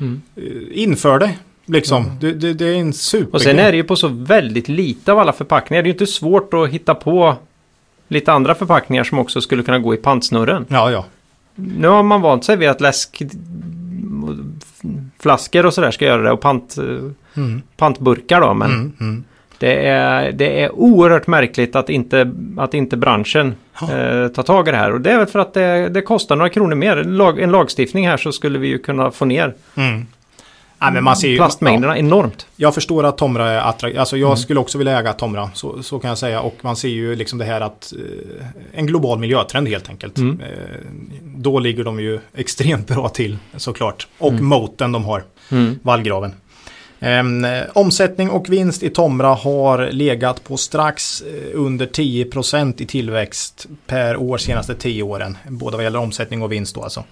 Mm. eh, inför det. Liksom. Det, det, det är en super Och sen är det ju på så väldigt lite av alla förpackningar. Det är ju inte svårt att hitta på lite andra förpackningar som också skulle kunna gå i pantsnurren. Ja, ja. Nu har man vant sig vid att läskflaskor och sådär ska göra det och pant, Mm. pantburkar då. Men Mm, mm. det, är, det är oerhört märkligt att inte, att inte branschen Ja. eh, tar tag i det här. Och det är väl för att det, det kostar några kronor mer. Lag, en lagstiftning här så skulle vi ju kunna få ner Ja, men man ser ju, ja, plastmängderna enormt. jag förstår att Tomra är attraktivt. Alltså jag Mm. skulle också vilja äga Tomra. Så, så kan jag säga. Och man ser ju liksom det här att eh, en global miljötrend helt enkelt. Mm. Eh, då ligger de ju extremt bra till såklart. Och Mm. moten de har. Mm. Vallgraven. Ehm, eh, omsättning och vinst i Tomra har legat på strax eh, under 10% i tillväxt per år senaste 10 åren. Både vad gäller omsättning och vinst då alltså.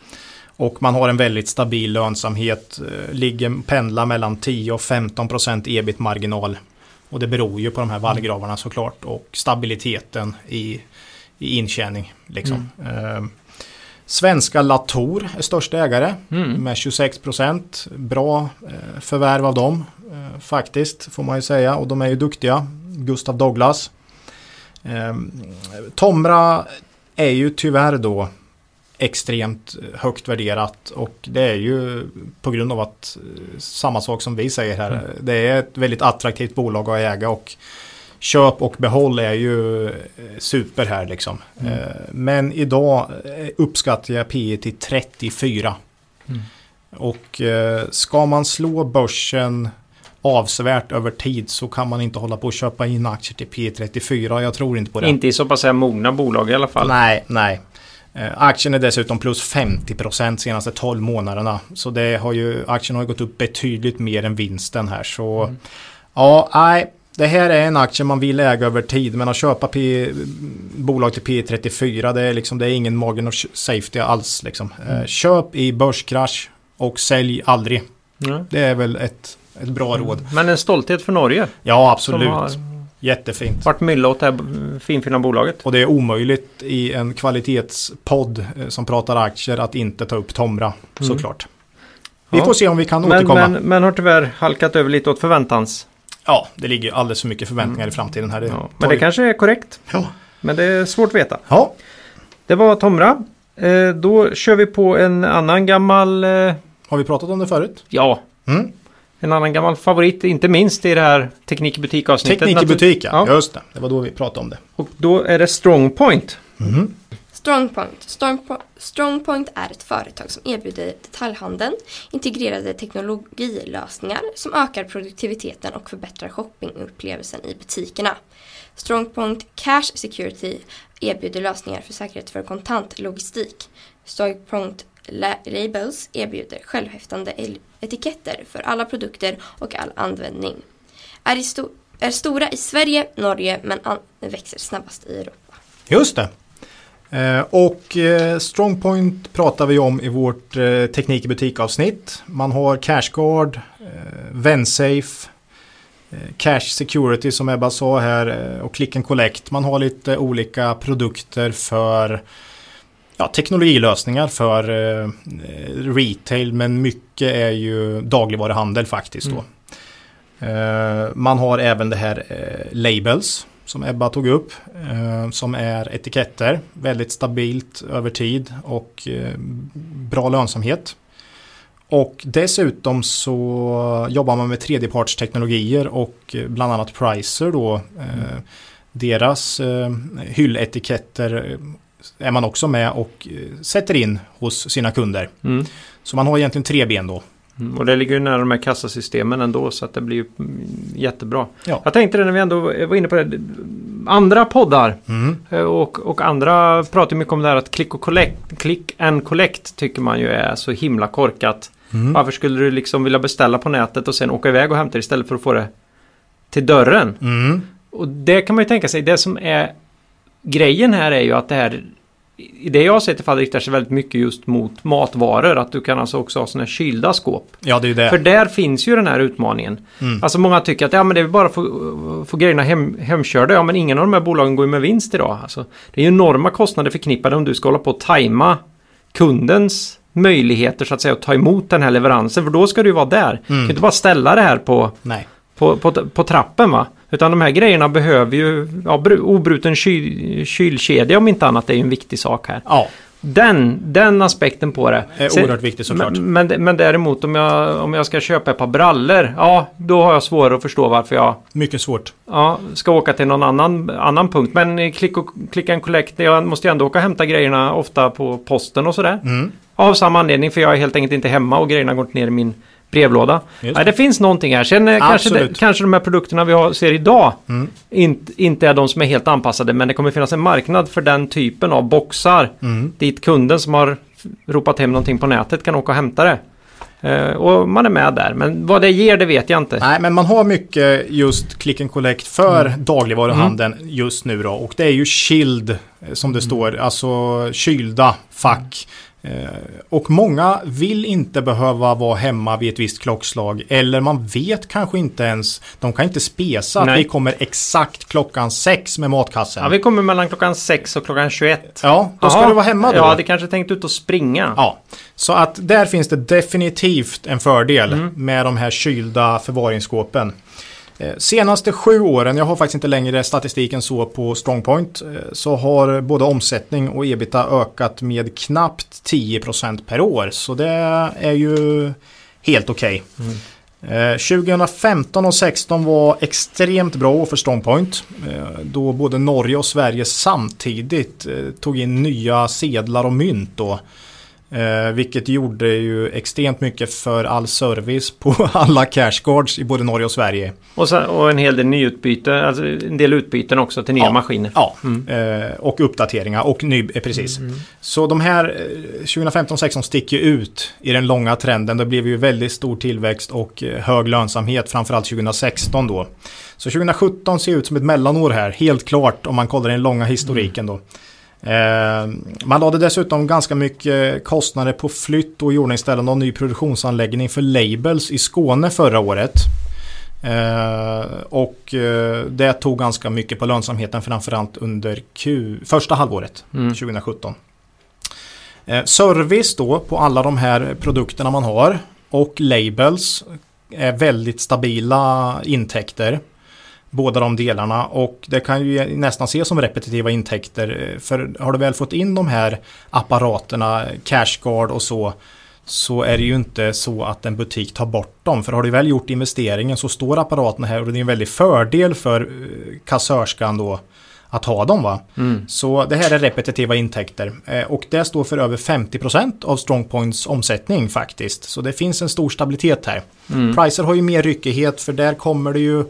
Och man har en väldigt stabil lönsamhet. eh, Ligger, pendlar mellan 10 och 15% ebit-marginal. Och det beror ju på de här vallgravarna såklart. Och stabiliteten i, i intjäning. Liksom. Ehm, Svenska Latour är största ägare Mm. med 26%. Bra eh, förvärv av dem eh, faktiskt får man ju säga och de är ju duktiga. Gustav Douglas. Eh, Tomra är ju tyvärr då extremt högt värderat och det är ju på grund av att eh, samma sak som vi säger här. Mm. Det är ett väldigt attraktivt bolag att äga och köp och behåll är ju eh, super här liksom. Mm. Eh, Men idag uppskattar jag P till 34. Mm. Och ska man slå börsen avsevärt över tid så kan man inte hålla på att köpa in aktier till P34. Jag tror inte på det. Inte i så pass här mogna bolag i alla fall. Nej, nej. Eh, Aktien är dessutom plus 50% senaste 12 månaderna. Så det har ju, aktien har ju gått upp betydligt mer än vinsten här. Så Mm. ja, nej. Det här är en aktie man vill äga över tid. Men att köpa P, bolag till P34 det är, liksom, det är ingen margin of safety alls. Liksom. Eh, Mm. Köp i börskrasch och sälj aldrig. Ja. Det är väl ett, ett bra råd. Men en stolthet för Norge. Ja, absolut. Jättefint. varit mylla åt det här finfina bolaget. Och det är omöjligt i en kvalitetspodd eh, som pratar aktier att inte ta upp Tomra såklart. Vi Ja. får se om vi kan Men, återkomma. men, men har tyvärr halkat över lite åt förväntans. Ja, det ligger alldeles för mycket förväntningar i framtiden här. Det Ja. Men det kanske är korrekt. ja. Men det är svårt att veta. ja, Det var Tomra. Eh, då kör vi på en annan gammal, eh, har vi pratat om det förut? ja, Mm. En annan gammal favorit. Inte minst i det här Teknik i butik avsnittet. Teknik i butik, ja. Just det. Det var då vi pratade om det. Och då är det Strongpoint. Mhm. Strongpoint. Strongpo- Strongpoint är ett företag som erbjuder detaljhandeln integrerade teknologilösningar som ökar produktiviteten och förbättrar shoppingupplevelsen i butikerna. Strongpoint Cash Security erbjuder lösningar för säkerhet för kontantlogistik. Strongpoint La- Labels erbjuder självhäftande etiketter för alla produkter och all användning. Är, i sto- är stora i Sverige, Norge men växer snabbast i Europa. Just det. Eh, och eh, Strongpoint pratar vi om i vårt eh, teknik i butik avsnitt. Man har Cashguard, Vensafe, Cash Security som Ebba sa här och Click and Collect. Man har lite olika produkter för ja, teknologilösningar för eh, retail men mycket är ju dagligvaruhandel faktiskt då. Eh, man har även det här eh, Labels som Ebba tog upp. Eh, som är etiketter. Väldigt stabilt över tid och eh, bra lönsamhet. Och dessutom så jobbar man med tredjepartsteknologier och eh, bland annat Pricer då. Eh, deras hylletiketter är man också med och eh, sätter in hos sina kunder. Mm. Så man har egentligen tre ben då. Mm, Och det ligger ju nära de här kassasystemen ändå så att det blir ju mm, jättebra. Ja. Jag tänkte det när vi ändå var inne på det. Andra poddar Mm. eh, och, och andra pratar mycket om det här att click, och collect, click and collect tycker man ju är så himla korkat. Mm. Varför skulle du liksom vilja beställa på nätet och sen åka iväg och hämta det istället för att få det till dörren? Mm. Och det kan man ju tänka sig, det som är grejen här är ju att det här i det jag har sett i fall riktar sig väldigt mycket just mot matvaror. Att du kan alltså också ha sådana här kylda skåp. Ja, det är det. För där finns ju den här utmaningen. Mm. Alltså många tycker att ja, men det är bara att få, få grejerna hem, hemkörda. Ja, men ingen av de här bolagen går ju med vinst idag. Alltså, det är ju enorma kostnader förknippade om du ska hålla på att tajma kundens möjligheter så att säga att ta emot den här leveransen. För då ska du ju vara där. Du kan Mm. inte bara ställa det här på, Nej. På, på, på trappen va. Utan de här grejerna behöver ju, ja, bru- obruten kyl, kylkedja om inte annat är ju en viktig sak här. Ja, Den, den aspekten på det. är Sen- oerhört viktigt såklart. men, men, men däremot om jag, om jag ska köpa ett par brallor, ja då har jag svårare att förstå varför jag Mycket svårt. ja, ska åka till någon annan, annan punkt. Men i click, och, click and collect, jag måste ju ändå åka och hämta grejerna ofta på posten och sådär. Mm. Av samma anledning, för jag är helt enkelt inte hemma och grejerna går inte ner i min brevlåda. Just Nej, det finns någonting här. Sen eh, kanske, det, kanske de här produkterna vi har, ser idag Mm. inte, inte är de som är helt anpassade. Men det kommer finnas en marknad för den typen av boxar. Mm. Dit kunden som har ropat hem någonting på nätet kan åka och hämta det. Eh, och man är med där. Men vad det ger det vet jag inte. Nej, men man har mycket just click and collect för Mm. dagligvaruhandeln just nu då. Och det är ju chilled eh, som Mm. det står, alltså kylda fack. Eh, Och många vill inte behöva vara hemma vid ett visst klockslag. Eller man vet kanske inte ens, de kan inte spesa att Nej. vi kommer exakt klockan sex med matkassen. Ja, vi kommer mellan klockan 6 och klockan 21. Ja, då ska Jaha. du vara hemma då. Jag hade kanske tänkt ut och springa. Ja, så att där finns det definitivt en fördel Mm. med de här kylda förvaringsskåpen. Eh, senaste sju åren, jag har faktiskt inte längre statistiken så på Strongpoint, eh, så har både omsättning och ebita ökat med knappt 10% per år. Så det är ju helt okej. Okay. Mm. 2015 och 2016 var extremt bra för Strongpoint. Då både Norge och Sverige samtidigt tog in nya sedlar och mynt. Då. Eh, vilket gjorde ju extremt mycket för all service på alla cashguards i både Norge och Sverige. Och, så, och en hel del nyutbyte, alltså en del utbyten också till nya ja, maskiner. Ja, mm. eh, och uppdateringar och ny, eh, precis. Mm, mm. Så de här 2015-16 eh, sticker ut i den långa trenden. Det blev ju väldigt stor tillväxt och eh, hög lönsamhet, framförallt 2016 då. Så 2017 ser ut som ett mellanår här, helt klart om man kollar den långa historiken mm. då. Eh, man lade dessutom ganska mycket kostnader på flytt och iordningställande av ny produktionsanläggning för labels i Skåne förra året. Eh, och eh, det tog ganska mycket på lönsamheten framförallt under Q, första halvåret mm. 2017. Service då på alla de här produkterna man har och labels är väldigt stabila intäkter båda de delarna och det kan ju nästan ses som repetitiva intäkter. För har du väl fått in de här apparaterna, cashguard och så så är det ju inte så att en butik tar bort dem. För har du väl gjort investeringen så står apparaterna här och det är en väldig fördel för eh, kassörskan då att ha dem. Va? Mm. Så det här är repetitiva intäkter eh, och det står för över 50% av Strongpoints omsättning faktiskt. Så det finns en stor stabilitet här. Mm. Pricer har ju mer ryckighet för där kommer det ju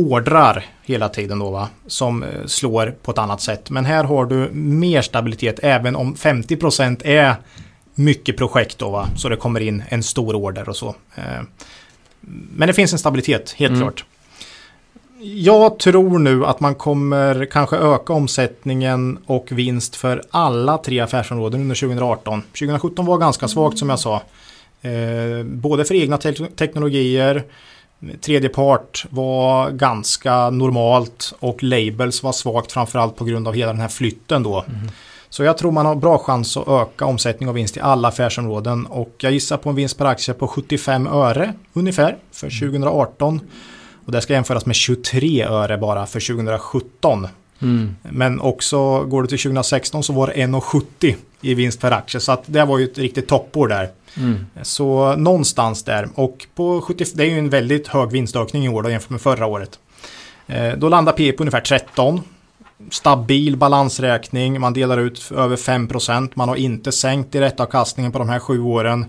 ordrar hela tiden då va, som eh, slår på ett annat sätt. Men här har du mer stabilitet även om 50% är mycket projekt då va, så det kommer in en stor order och så. Eh, men det finns en stabilitet, helt mm. klart. Jag tror nu att man kommer kanske öka omsättningen och vinst för alla tre affärsområden under 2018. 2017 var ganska svagt som jag sa. Eh, både för egna te teknologier, Tredje part var ganska normalt och labels var svagt framförallt på grund av hela den här flytten då. Mm. Så jag tror man har bra chans att öka omsättning och vinst i alla affärsområden och jag gissar på en vinst per aktie på 75 öre ungefär för 2018. Och det ska jämföras med 23 öre bara för 2017. Mm. Men också går det till 2016 så var det 1,70 i vinst per aktie. Så att det var ju ett riktigt toppår där. Mm. Så någonstans där. Och på 70, det är ju en väldigt hög vinstökning i år då, jämfört med förra året. Eh, då landar P på ungefär 13. Stabil balansräkning, man delar ut över 5%. Man har inte sänkt direktavkastningen på de här sju åren.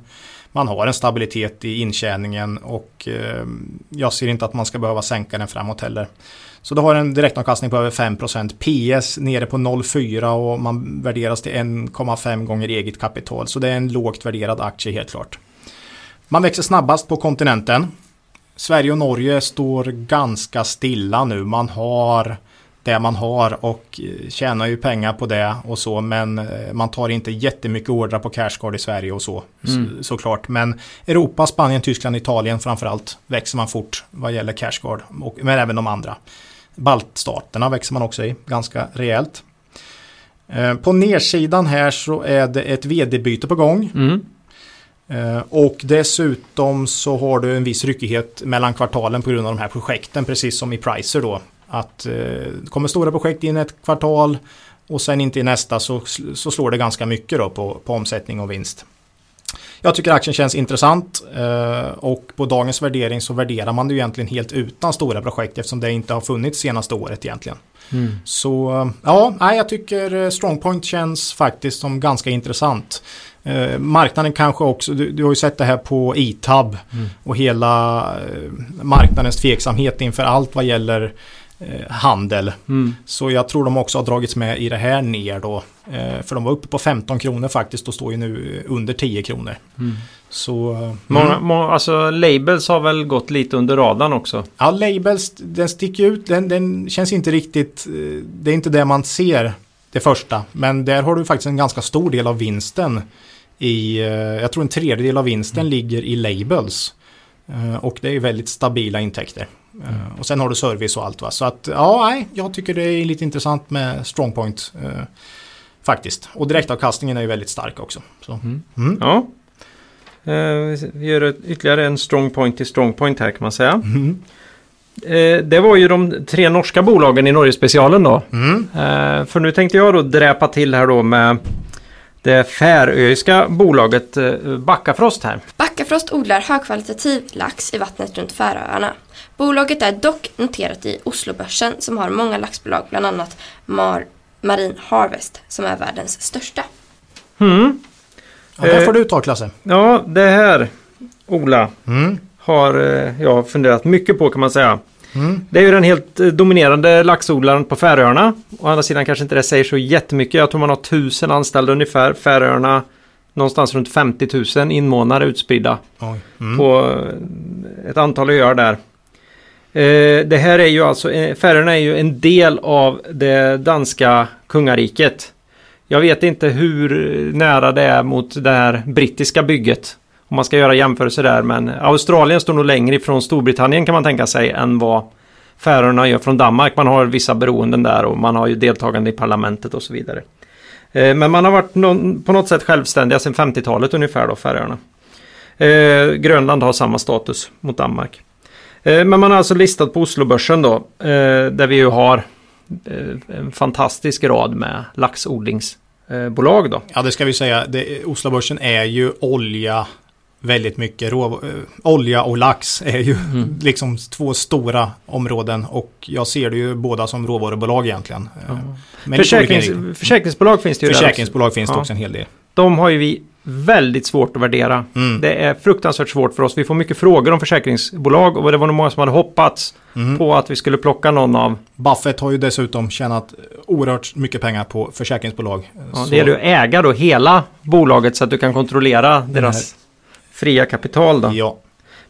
Man har en stabilitet i intjäningen och eh, jag ser inte att man ska behöva sänka den framåt heller. Så du har en direktavkastning på över 5%. PS nere på 0,4 och man värderas till 1,5 gånger eget kapital. Så det är en lågt värderad aktie helt klart. Man växer snabbast på kontinenten. Sverige och Norge står ganska stilla nu. Man har det man har och tjänar ju pengar på det och så men eh, man tar inte jättemycket ordrar på cashcard i Sverige och så mm. såklart. Men Europa, Spanien, Tyskland, Italien framförallt växer man fort vad gäller cashcard men även de andra. Baltstaterna växer man också i ganska rejält. Eh, på nedsidan här så är det ett vd-byte på gång. Mm. Eh, och dessutom så har du en viss ryckighet mellan kvartalen på grund av de här projekten, precis som i Pricer då. Att eh, kommer stora projekt in ett kvartal och sen inte i nästa så, så slår det ganska mycket då på, på omsättning och vinst. Jag tycker aktien känns intressant eh, och på dagens värdering så värderar man det egentligen helt utan stora projekt eftersom det inte har funnits senaste året egentligen. Mm. Så ja, jag tycker Strongpoint känns faktiskt som ganska intressant. Eh, marknaden kanske också, du, du, har ju sett det här på ITAB mm. och hela eh, marknadens tveksamhet inför allt vad gäller Eh, handel. Mm. Så jag tror de också har dragits med i det här ner då. Eh, för de var uppe på 15 kronor faktiskt och står ju nu under 10 kronor. Mm. Så, mm. många, må, alltså labels har väl gått lite under radarn också? Ja, labels, den sticker ut, den, den känns inte riktigt, eh, det är inte det man ser det första. Men där har du faktiskt en ganska stor del av vinsten i, jag tror en tredjedel av vinsten mm. ligger i labels. Och det är väldigt stabila intäkter. Mm. Och sen har du service och allt va. Så att ja, nej, jag tycker det är lite intressant med Strongpoint. Eh, faktiskt. Och direktavkastningen är ju väldigt stark också. Så. Mm. Mm. Ja. Eh, vi gör ytterligare en Strongpoint till Strongpoint här kan man säga. Mm. Eh, det var ju de tre norska bolagen i Norge-specialen då. Mm. Eh, för nu tänkte jag då dräpa till här då med det färöiska bolaget eh, Backafrost här. Backafrost odlar högkvalitativ lax i vattnet runt Färöarna. Bolaget är dock noterat i Oslobörsen som har många laxbolag, bland annat Mar Marine Harvest som är världens största. Mm. Ja, det får du ta Klasse. Ja, det här Ola Mm. har eh, jag funderat mycket på kan man säga. Mm. Det är ju den helt eh, dominerande laxodlaren på Färöarna. Å andra sidan kanske inte det säger så jättemycket. Jag tror man har tusen anställda ungefär. Färöarna någonstans runt 50 000 invånare utspridda Oj. Mm. på eh, ett antal öar där. Eh, det här är ju alltså, eh, Färöarna är ju en del av det danska kungariket. Jag vet inte hur nära det är mot det här brittiska bygget. Om man ska göra jämförelser där, men Australien står nog längre ifrån Storbritannien kan man tänka sig än vad Färöarna gör från Danmark. Man har vissa beroenden där och man har ju deltagande i parlamentet och så vidare. Eh, men man har varit någon, på något sätt självständiga sedan 50-talet ungefär då, Färöarna. Grönland har samma status mot Danmark. Eh, men man har alltså listat på Oslobörsen då, eh, där vi ju har eh, en fantastisk rad med laxodlingsbolag då. Ja, det ska vi säga. Det, Oslobörsen är ju olja väldigt mycket. Rå, eh, olja och lax är ju Mm. liksom två stora områden och jag ser det ju båda som råvarubolag egentligen. Eh, olika Försäkrings, försäkringsbolag finns det ju där också. Försäkringsbolag finns det Ja. också en hel del. De har ju vi väldigt svårt att värdera. Mm. Det är fruktansvärt svårt för oss. Vi får mycket frågor om försäkringsbolag och det var nog många som hade hoppats Mm. på att vi skulle plocka någon av. Buffett har ju dessutom tjänat oerhört mycket pengar på försäkringsbolag. Ja, Så- det gäller ju att äga då hela bolaget så att du kan kontrollera deras fria kapital då. Ja.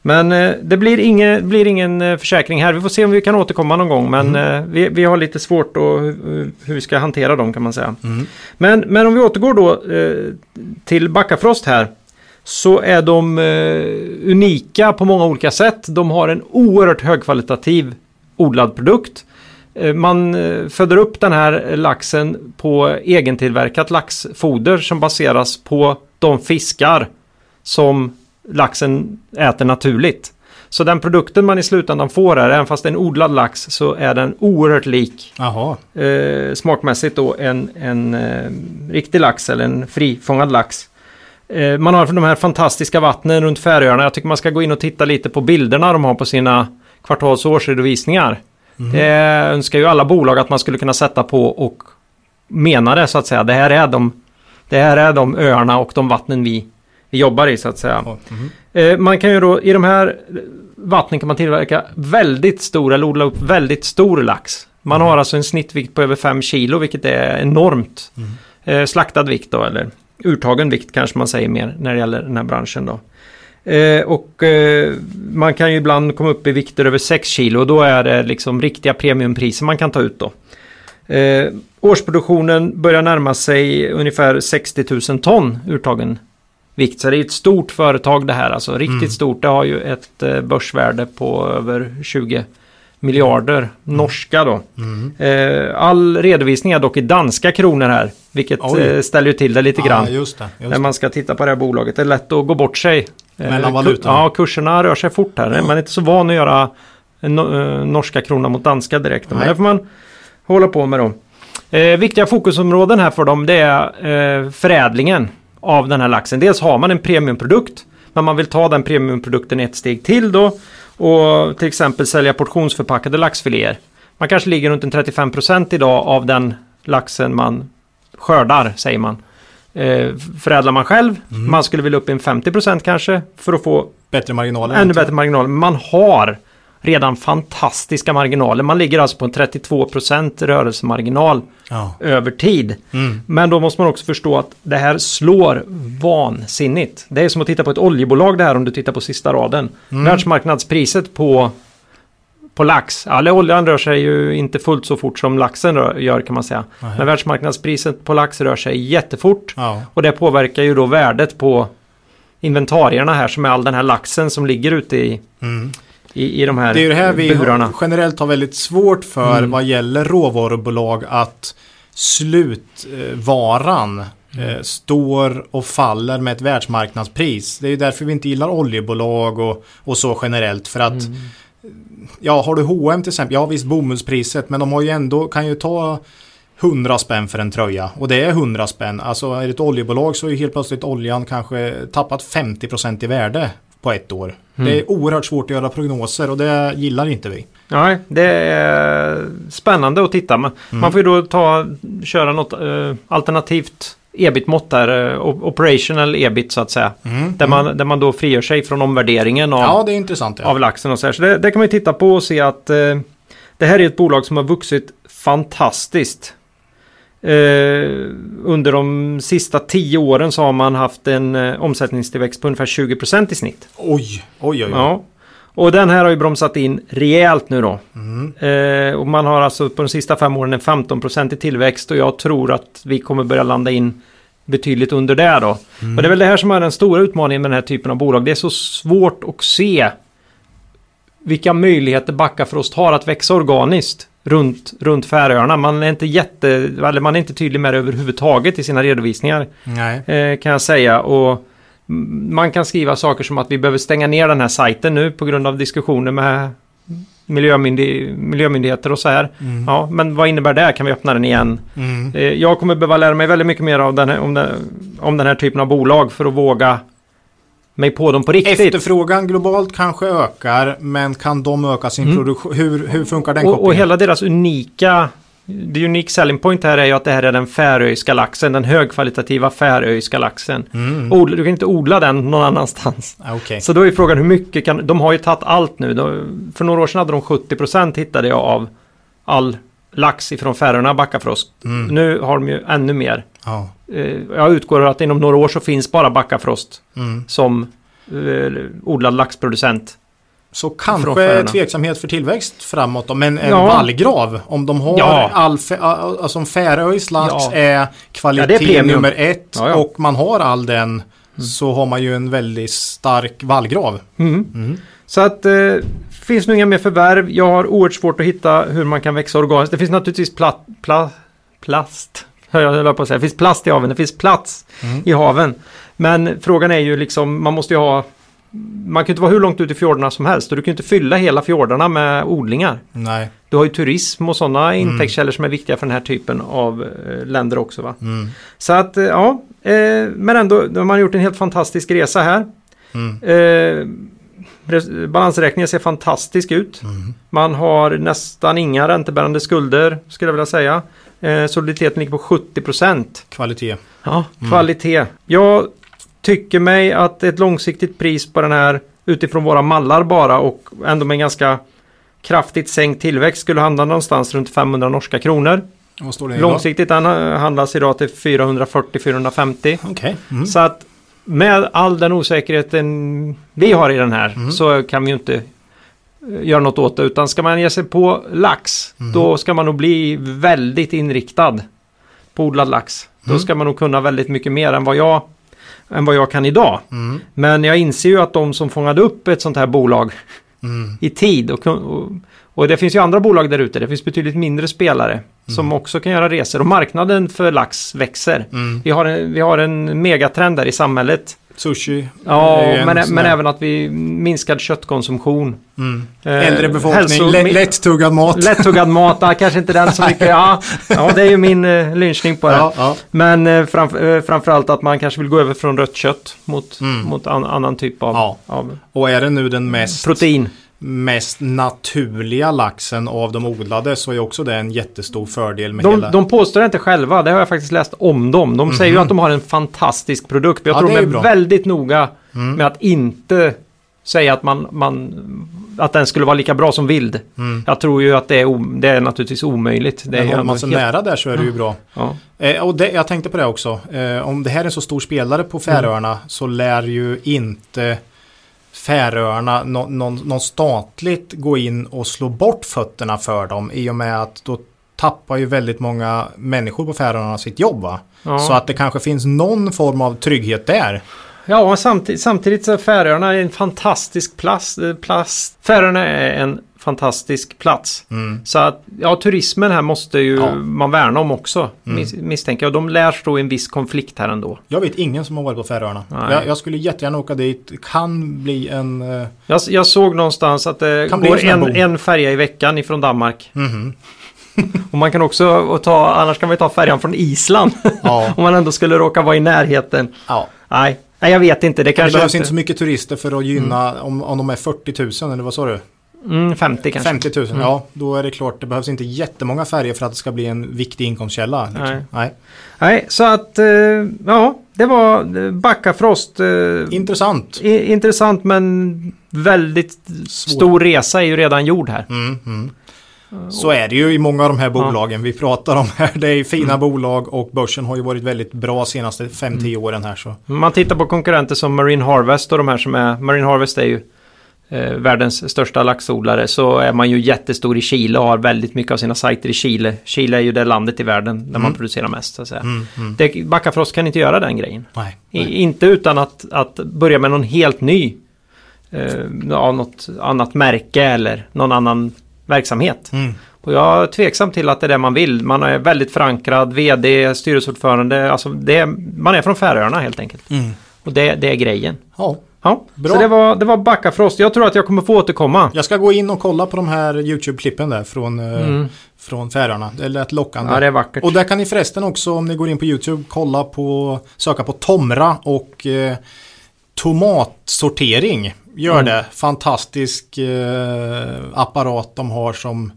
Men eh, det blir, inge, blir ingen eh, försäkring här. Vi får se om vi kan återkomma någon gång. Men eh, vi, vi har lite svårt att hur, hur vi ska hantera dem kan man säga. Mm. Men, men om vi återgår då eh, till Backafrost här. Så är de unika på många olika sätt. De har en oerhört högkvalitativ odlad produkt. Man föder upp den här laxen på egentillverkat laxfoder som baseras på de fiskar som laxen äter naturligt. Så den produkten man i slutändan får här, även fast det är en odlad lax, så är den oerhört lik eh, smakmässigt då en, en eh, riktig lax eller en frifångad lax. Eh, man har de här fantastiska vattnen runt Färöarna. Jag tycker man ska gå in och titta lite på bilderna de har på sina kvartals och årsredovisningar. Det önskar ju alla bolag att man skulle kunna sätta på och mena det så att säga. Det här är de, det här är de öarna och de vattnen vi jobbar i så att säga. Eh, man kan ju då i de här vattnen kan man tillverka väldigt stor eller odla upp väldigt stor lax. Man har alltså en snittvikt på över 5 kilo vilket är enormt. Eh, slaktad vikt då eller urtagen vikt kanske man säger mer när det gäller den här branschen då. Eh, och eh, man kan ju ibland komma upp i vikter över 6 kilo och då är det liksom riktiga premiumpriser man kan ta ut då. Eh, årsproduktionen börjar närma sig ungefär 60 000 ton urtagen vikt. Så det är ett stort företag det här, alltså riktigt Mm. stort. Det har ju ett eh, börsvärde på över 20 miljarder norska då. Mm. Eh, all redovisning är dock i danska kronor här, vilket Oj. eh, ställer ju till det lite grann. Ja, just det. Just När man ska titta på det här bolaget. Det är lätt att gå bort sig. Mellan valutorna. Ja, kurserna rör sig fort här. Man är inte så van att göra no- norska kronan mot danska direkt. Men Nej. det får man hålla på med då. Eh, viktiga fokusområden här för dem det är eh, förädlingen av den här laxen. Dels har man en premiumprodukt. Men man vill ta den premiumprodukten ett steg till då. Och till exempel sälja portionsförpackade laxfiléer. Man kanske ligger runt en 35% idag av den laxen man skördar, säger man. Eh, förädlar man själv. Man skulle vilja upp en 50% kanske för att få Bättre marginaler. ännu bättre marginaler. Man har redan fantastiska marginaler. Man ligger alltså på en 32% rörelsemarginal Ja. över tid. Mm. Men då måste man också förstå att det här slår vansinnigt. Det är som att titta på ett oljebolag det här om du tittar på sista raden. Mm. Världsmarknadspriset på, på lax. Alla oljan rör sig ju inte fullt så fort som laxen rör, gör kan man säga. Nej. Men världsmarknadspriset på lax rör sig jättefort. Ja. Och det påverkar ju då värdet på inventarierna här som är all den här laxen som ligger ute i, Mm. I, i de här, Det är det här vi burarna. generellt har väldigt svårt för Mm. vad gäller råvarubolag att slutvaran eh, står och faller med ett världsmarknadspris. Det är ju därför vi inte gillar oljebolag och, och så generellt. För att Mm. ja, har du H&M till exempel, ja visst bomullspriset, men de har ju ändå, kan ju ta 100 spänn för en tröja. Och det är 100 spänn. Alltså är det ett oljebolag så är ju helt plötsligt oljan kanske tappat 50% i värde på ett år. Mm. Det är oerhört svårt att göra prognoser och det gillar inte vi. Nej, det är spännande att titta. Mm. Man får ju då ta, köra något eh, alternativt ebit-mått där. eh, op- operational ebit så att säga. Där, man, där man då frigör sig från omvärderingen av, Mm. Ja, det är intressant. Ja. av laxen och så här. Så det, det kan man ju titta på och se att eh, det här är ett bolag som har vuxit fantastiskt. Eh, under de sista tio åren så har man haft en eh, omsättningstillväxt på ungefär 20% i snitt. Oj, oj, oj. oj. Ja. Och den här har ju bromsat in rejält nu då. Mm. Eh, och man har alltså på de sista fem åren en 15% i tillväxt och jag tror att vi kommer börja landa in betydligt under det då. Mm. Och det är väl det här som är den stora utmaningen med den här typen av bolag. Det är så svårt att se vilka möjligheter Backafrost har att växa organiskt runt, runt Färöarna. Man är inte jätte, eller man är inte tydlig med det överhuvudtaget i sina redovisningar eh, kan jag säga. Och mm, man kan skriva saker som att vi behöver stänga ner den här sajten nu på grund av diskussioner med miljömyndig miljömyndigheter och så här. Ja, men vad innebär det? Kan vi öppna den igen? Mm. Eh, jag kommer behöva lära mig väldigt mycket mer av den här, om, den, om den här typen av bolag för att våga mig på dem på riktigt. Efterfrågan globalt kanske ökar, men kan de öka sin produktion? Hur, hur funkar den Mm. och, och kopplingen? hela deras unika The unique selling point här är ju att det här är den färöiska laxen, den högkvalitativa färöiska laxen. Mm. Odla, du kan inte odla den någon annanstans. Ah, Okej. Så då är frågan hur mycket kan... De har ju tagit allt nu. De, för några år sedan hade de 70% hittade jag av all lax ifrån Färöarna, Backafrost. Mm. Nu har de ju ännu mer. Ja. Eh, jag utgår att inom några år så finns bara Backafrost Mm. som eh, odlad laxproducent. Så kanske tveksamhet för tillväxt framåt då, men en Ja. vallgrav om de har Ja. all alltså om Färöis lax Ja. är kvalitet är nummer ett Mm. och man har all den så har man ju en väldigt stark vallgrav. Mm. Så att eh, finns nog inga mer förvärv. Jag har oerhört svårt att hitta hur man kan växa organiskt. Det finns naturligtvis plat, pla, plast. Jag på att säga. Det finns plast i haven. Det finns plats Mm. i haven. Men frågan är ju liksom, man måste ju ha man kan inte vara hur långt ut i fjordarna som helst och du kan inte fylla hela fjordarna med odlingar. Nej. Du har ju turism och sådana intäktskällor som är viktiga för den här typen av eh, länder också. Va? Mm. Så att eh, ja, eh, men ändå, de har gjort en helt fantastisk resa här. Mm. Eh, balansräkningen ser fantastisk ut. Mm. Man har nästan inga räntebärande skulder skulle jag vilja säga. Eh, soliditeten ligger på 70%. Kvalitet. Ja, kvalitet. Jag tycker mig att ett långsiktigt pris på den här utifrån våra mallar bara och ändå med en ganska kraftigt sänkt tillväxt skulle handla någonstans runt 500 norska kronor. Långsiktigt handlas idag till 440-450. Okej. Mm. Så att med all den osäkerheten vi har i den här Mm. så kan vi ju inte eh, göra något åt det. Utan ska man ge sig på lax Mm. då ska man nog bli väldigt inriktad på odlad lax. Då Mm. ska man nog kunna väldigt mycket mer än vad jag, än vad jag kan idag. Mm. Men jag inser ju att de som fångade upp ett sånt här bolag Mm. i tid och, och, och det finns ju andra bolag där ute. Det finns betydligt mindre spelare som också kan göra resor och marknaden för lax växer. Mm. Vi har en, vi har en megatrend där i samhället. Sushi. Ja, men, men även att vi minskad köttkonsumtion. Mm. Eh, Äldre befolkning, hälso- lättuggad mat. Lättuggad mat, ja, kanske inte den så mycket. Ja, ja det är ju min eh, lynchning på det. Ja, ja. Men eh, framf eh, framförallt att man kanske vill gå över från rött kött mot, Mm. mot an annan typ av, Ja. av Och är det nu den mest, protein. Mest naturliga laxen av de odlade så är också det en jättestor fördel med De, hela... de påstår det inte själva, det har jag faktiskt läst om dem. De säger ju att de har en fantastisk produkt. Jag Mhm. Ja, tror de är är väldigt noga Mm. med att inte säga att, man, man, att den skulle vara lika bra som vild. Mm. Jag tror ju att det är, det är naturligtvis omöjligt. Det är Men håller man sig helt- nära där så är det ju bra. Ja. Eh, och det, jag tänkte på det också. Eh, om det här är en så stor spelare på Färöarna så lär ju inte Färöarna nå- någon, någon statligt gå in och slå bort fötterna för dem i och med att då tappar ju väldigt många människor på Färöarna sitt jobb? Ja. Så att det kanske finns någon form av trygghet där. Ja, och samtidigt, samtidigt så är Färöarna en fantastisk plast, eh, plast. Färöarna är en fantastisk plats. Mm. Så att, ja, turismen här måste ju Ja. man värna om också, Mm. mis- misstänker jag. De lär stå i en viss konflikt här ändå. Jag vet ingen som har varit på Färöarna. Jag, jag skulle jättegärna åka dit. Kan bli en... eh, Jag, jag såg någonstans att det Kan går en en, färja i veckan ifrån Danmark. mhm. Och man kan också ta, annars kan man ta färjan från Island. Ja. Om man ändå skulle råka vara i närheten. ja. Nej, nej jag vet inte. Det Det kanske behövs inte så mycket turister för att gynna om, om de är 40 000 eller vad sa du? Mm, 50 kanske. 50 000, ja då är det klart det behövs inte jättemånga färger för att det ska bli en viktig inkomstkälla. Liksom. Nej. Nej. Nej, så att eh, ja, det var eh, Backafrost. Eh, Intressant. intressant men väldigt stor resa är ju redan gjord här. Mm, mm. Så är det ju i många av de här bolagen vi pratar om här. Det är fina bolag och börsen har ju varit väldigt bra senaste 5-10 åren här. Så. Man tittar på konkurrenter som Marine Harvest och de här som är, Marine Harvest är ju eh, världens största laxodlare så är man ju jättestor i Chile och har väldigt mycket av sina sajter i Chile. Chile är ju det landet i världen där man producerar mest så att säga. Mm, mm. Det, Backafrost kan inte göra den grejen. Nej. I, nej. inte utan att, att börja med någon helt ny eh, av något annat märke eller någon annan verksamhet. Mm. Och jag är tveksam till att det är det man vill. Man är väldigt förankrad, vd, styrelseordförande. Alltså det, man är från Färöarna helt enkelt. Mm. Och det, det är grejen. Ja. Ja, Bra. så det var, det var Backafrost. Jag tror att jag kommer få återkomma. Jag ska gå in och kolla på de här YouTube-klippen där från, eh, Mm. från Färöarna. Det lät lockande. Ja, det är vackert. Och där kan ni förresten också om ni går in på YouTube kolla på söka på Tomra och eh, tomatsortering. Gör Mm. det. Fantastisk eh, apparat de har som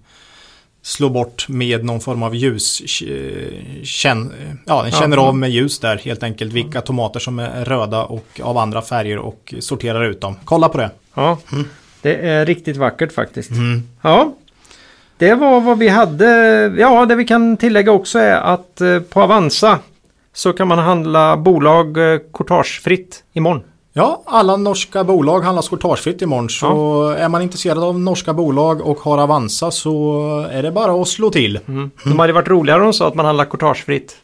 slår bort med någon form av ljus. eh, Känn, ja, den Ja, känner mm. av med ljus där helt enkelt vilka tomater som är röda och av andra färger och sorterar ut dem. Kolla på det. Ja, det är riktigt vackert faktiskt. Mm. Ja, det var vad vi hade. Ja, det vi kan tillägga också är att eh, på Avanza så kan man handla bolag eh, courtagefritt imorgon. Ja, alla norska bolag handlas courtagefritt imorgon. Så är man intresserad av norska bolag och har Avanza så är det bara att slå till. Mm. De hade varit roligare om de sa att man handlar courtagefritt.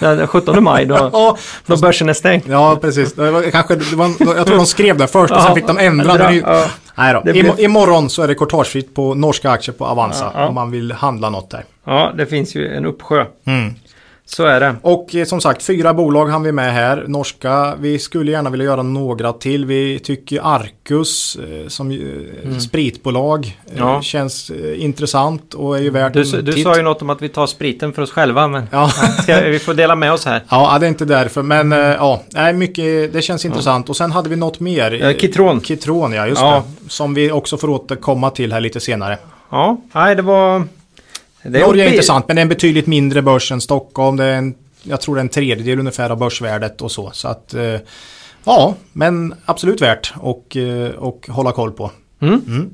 Den 17 maj då, Ja, då börsen är stängd. ja precis. Det var, kanske, det var, jag tror de skrev det först och Ja, sen fick de ändra. det. ja. Nej då. Blev- Imo- Imorgon så är det courtagefritt på norska aktier på Avanza Ja, ja. om man vill handla något där. Ja, det finns ju en uppsjö. Mm. Så är det. Och eh, som sagt, fyra bolag hann vi med här. Norska, vi skulle gärna vilja göra några till. Vi tycker Arcus eh, som eh, spritbolag Mm. Ja. känns intressant och är ju värt Du, en du titt. sa ju något om att vi tar spriten för oss själva, men Ja. vi får dela med oss här. Ja, det är inte därför. Men eh, ja, nej, mycket, det känns intressant. Och sen hade vi något mer. Kitron. Kitron, ja, just Ja. det. Som vi också får återkomma till här lite senare. Ja, nej det var... Det Norge är intressant, men det är en betydligt mindre börs än Stockholm. Det är en, jag tror det är en tredjedel ungefär av börsvärdet och så. Så att, eh, ja, men absolut värt och, eh, och hålla koll på. Mm. Mm.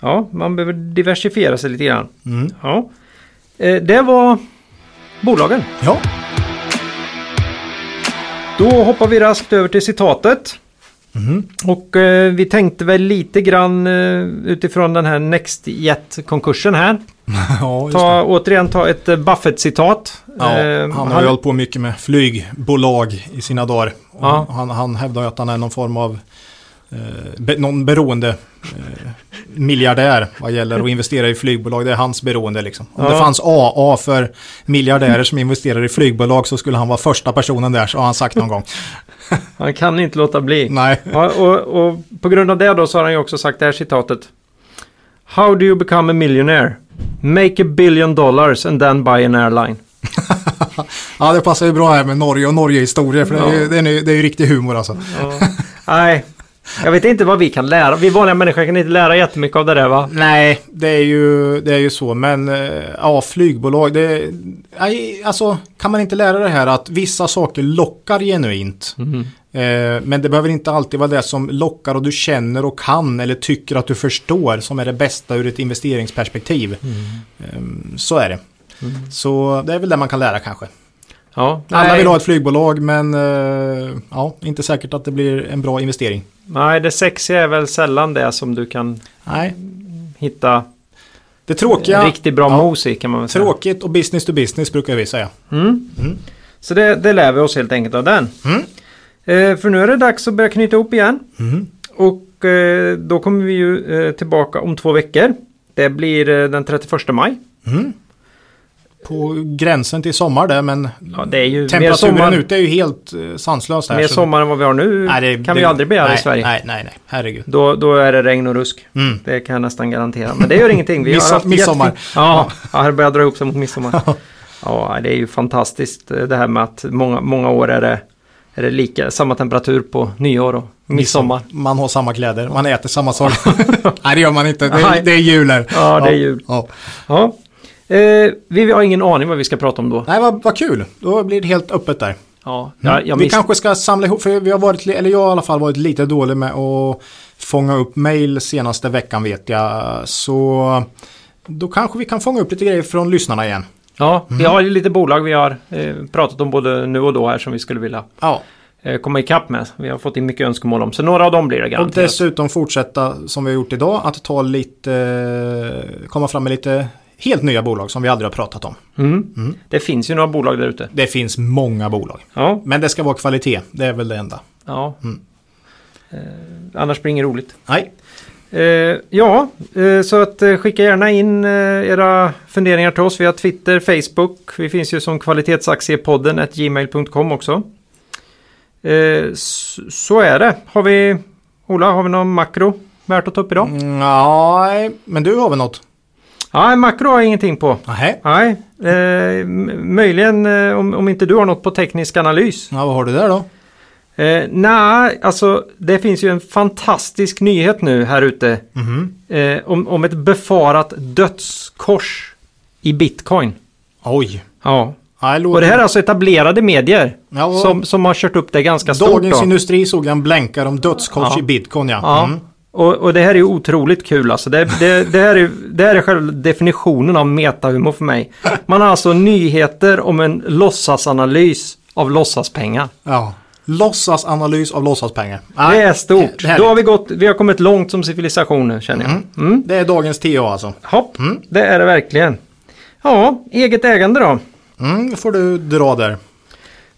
Ja, man behöver diversifiera sig lite grann. Mm. Ja. Eh, Det var bolagen. Ja, Då hoppar vi raskt över till citatet. Mhm. Och eh, vi tänkte väl lite grann eh, utifrån den här NextJet-konkursen här. ja Ta, återigen ta ett eh, Buffett-citat. Ja, Eh, han har ju hållit på mycket med flygbolag i sina dagar. Ja. Han, han hävdar att han är någon form av eh, be, någon beroende eh, miljardär vad gäller att investera i flygbolag. Det är hans beroende liksom. Om Ja. det fanns AA för miljardärer som investerar i flygbolag så skulle han vara första personen där, så har han sagt någon gång. Han kan inte låta bli. Nej. Ja, och, och på grund av det då så har han ju också sagt det här citatet. How do you become a millionaire? Make a billion dollars and then buy an airline. Ja, det passar ju bra här med Norge och Norge-historier, för det är, ju, det, är, ju- det är ju riktig humor alltså. Ja. Nej, jag vet inte vad vi kan lära. Vi vanliga människor kan inte lära jättemycket av det där va? Nej, det är ju, det är ju så. Men eh, ja, flygbolag. Det, nej, alltså, kan man inte lära det här att vissa saker lockar genuint. Eh, men det behöver inte alltid vara det som lockar och du känner och kan eller tycker att du förstår som är det bästa ur ett investeringsperspektiv. Eh, så är det. Så det är väl det man kan lära kanske. Ja, Alla nej, vill ha ett flygbolag men eh, ja, inte säkert att det blir en bra investering. nej, det sexiga är väl sällan det som du kan Nej, hitta det tråkiga. riktigt bra ja, mos i kan man väl säga. Tråkigt och business to business brukar vi säga. Mm. Mm. Så det, det lär vi oss helt enkelt av den. Mm. Eh, för nu är det dags att börja knyta ihop igen. Mm. Och eh, då kommer vi ju eh, tillbaka om två veckor. Det blir den 31 maj. På gränsen till sommar där men Ja, det är ju temperaturen sommar, ute är ju helt sanslös här. mer så- sommar än vad vi har nu Nej, det- kan vi det- ju aldrig begära nej, i Sverige. Nej, nej, nej. Herregud. Då, då är det regn och rusk. Mm. Det kan jag nästan garantera. Men det gör ingenting. Vi har Midsom- haft midsommar. jättefin- Ja, ja, det börjar dra ihop sig mot midsommar. Ja, det är ju fantastiskt det här med att många, många år är det, är det lika, samma temperatur på nyår och midsommar. Man har samma kläder, man äter samma sak. nej, det gör man inte. Det, är- det är jul här. Ja, det är jul. Ja. Ja. Eh, vi har ingen aning vad vi ska prata om då. Nej, vad, vad kul. Då blir det helt öppet där. Ja, jag, jag vi kanske ska samla ihop, för vi har varit, eller jag har i alla fall varit lite dålig med att fånga upp mail senaste veckan vet jag. Så då kanske vi kan fånga upp lite grejer från lyssnarna igen. Ja, Mm. vi har ju lite bolag vi har eh, pratat om både nu och då här som vi skulle vilja Ja, eh, komma ikapp med. Vi har fått in mycket önskemål om. Så några av dem blir det och garanterat. dessutom fortsätta som vi har gjort idag att ta lite, komma fram med lite helt nya bolag som vi aldrig har pratat om. Mm. Det finns ju några bolag där ute. Det finns många bolag. Ja, Men det ska vara kvalitet, det är väl det enda. ja. Mm. Eh, annars blir det inget roligt. Nej, Eh, ja, eh, så att eh, skicka gärna in eh, era funderingar till oss via Twitter, Facebook. Vi finns ju som kvalitetsaktiepodden gmail.com också. Eh, så är det. Har vi, Ola, har vi någon makro värt att ta upp idag? Mm, nej, men du har väl något? Nej, makro har jag ingenting på. Nej. Nej, eh, möjligen om, om inte du har något på teknisk analys. Ja, vad har du där då? Eh, Nej, alltså det finns ju en fantastisk nyhet nu här ute. Mhm. Eh, om, om ett befarat dödskors i bitcoin. Oj. Ja. Och det här är alltså etablerade medier Ja, som, som har kört upp det ganska stort. Dagens Då. Industri såg en blänkar om dödskors Ja. i bitcoin ja. Ja. Mm. Och, och det här är otroligt kul alltså. Det, det, det, här är, det här är själva definitionen av metahumor för mig. Man har alltså nyheter om en låtsasanalys av låtsaspengar. ja. Låtsasanalys av låtsaspengar. Det Nej, är stort. det Då har vi, gått, vi har kommit långt som civilisation nu känner jag. Mm. Det är dagens TA alltså. Hopp, Mm. det är det verkligen. Ja, eget ägande då. Mm, det får du dra där.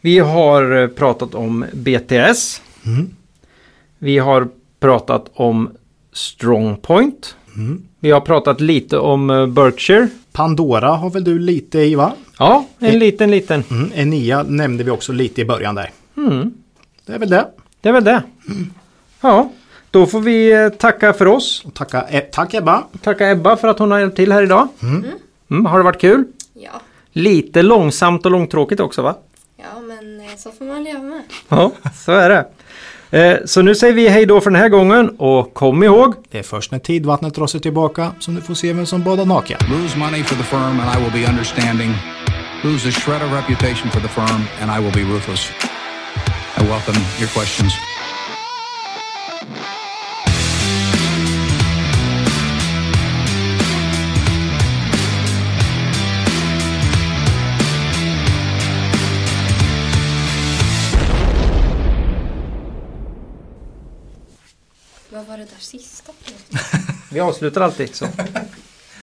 Vi har eh, pratat om BTS. Mm. Vi har pratat om Strongpoint. Mm. Vi har pratat lite om eh, Berkshire. Pandora har väl du lite i va? Ja, en Eh. liten liten. Mm. Enia nämnde vi också lite i början där. Mm, Det är väl det. det är väl det. Ja, då får vi eh, tacka för oss. Och tacka, eh, tack Ebba. Tacka Ebba för att hon har hjälpt till här idag. Mm, har det varit kul? Ja. Lite långsamt och långtråkigt också va? Ja, men eh, så får man leva med. Ja, så är det. Eh, Så nu säger vi hej då för den här gången och kom ihåg Det är först när tidvattnet drar sig tillbaka som du får se vem som badar naken. Lose money for the firm and I will be understanding. Lose a shred of reputation for the firm and I will be ruthless. I welcome your questions. Vad var det där sista? Vi avslutar alltid så.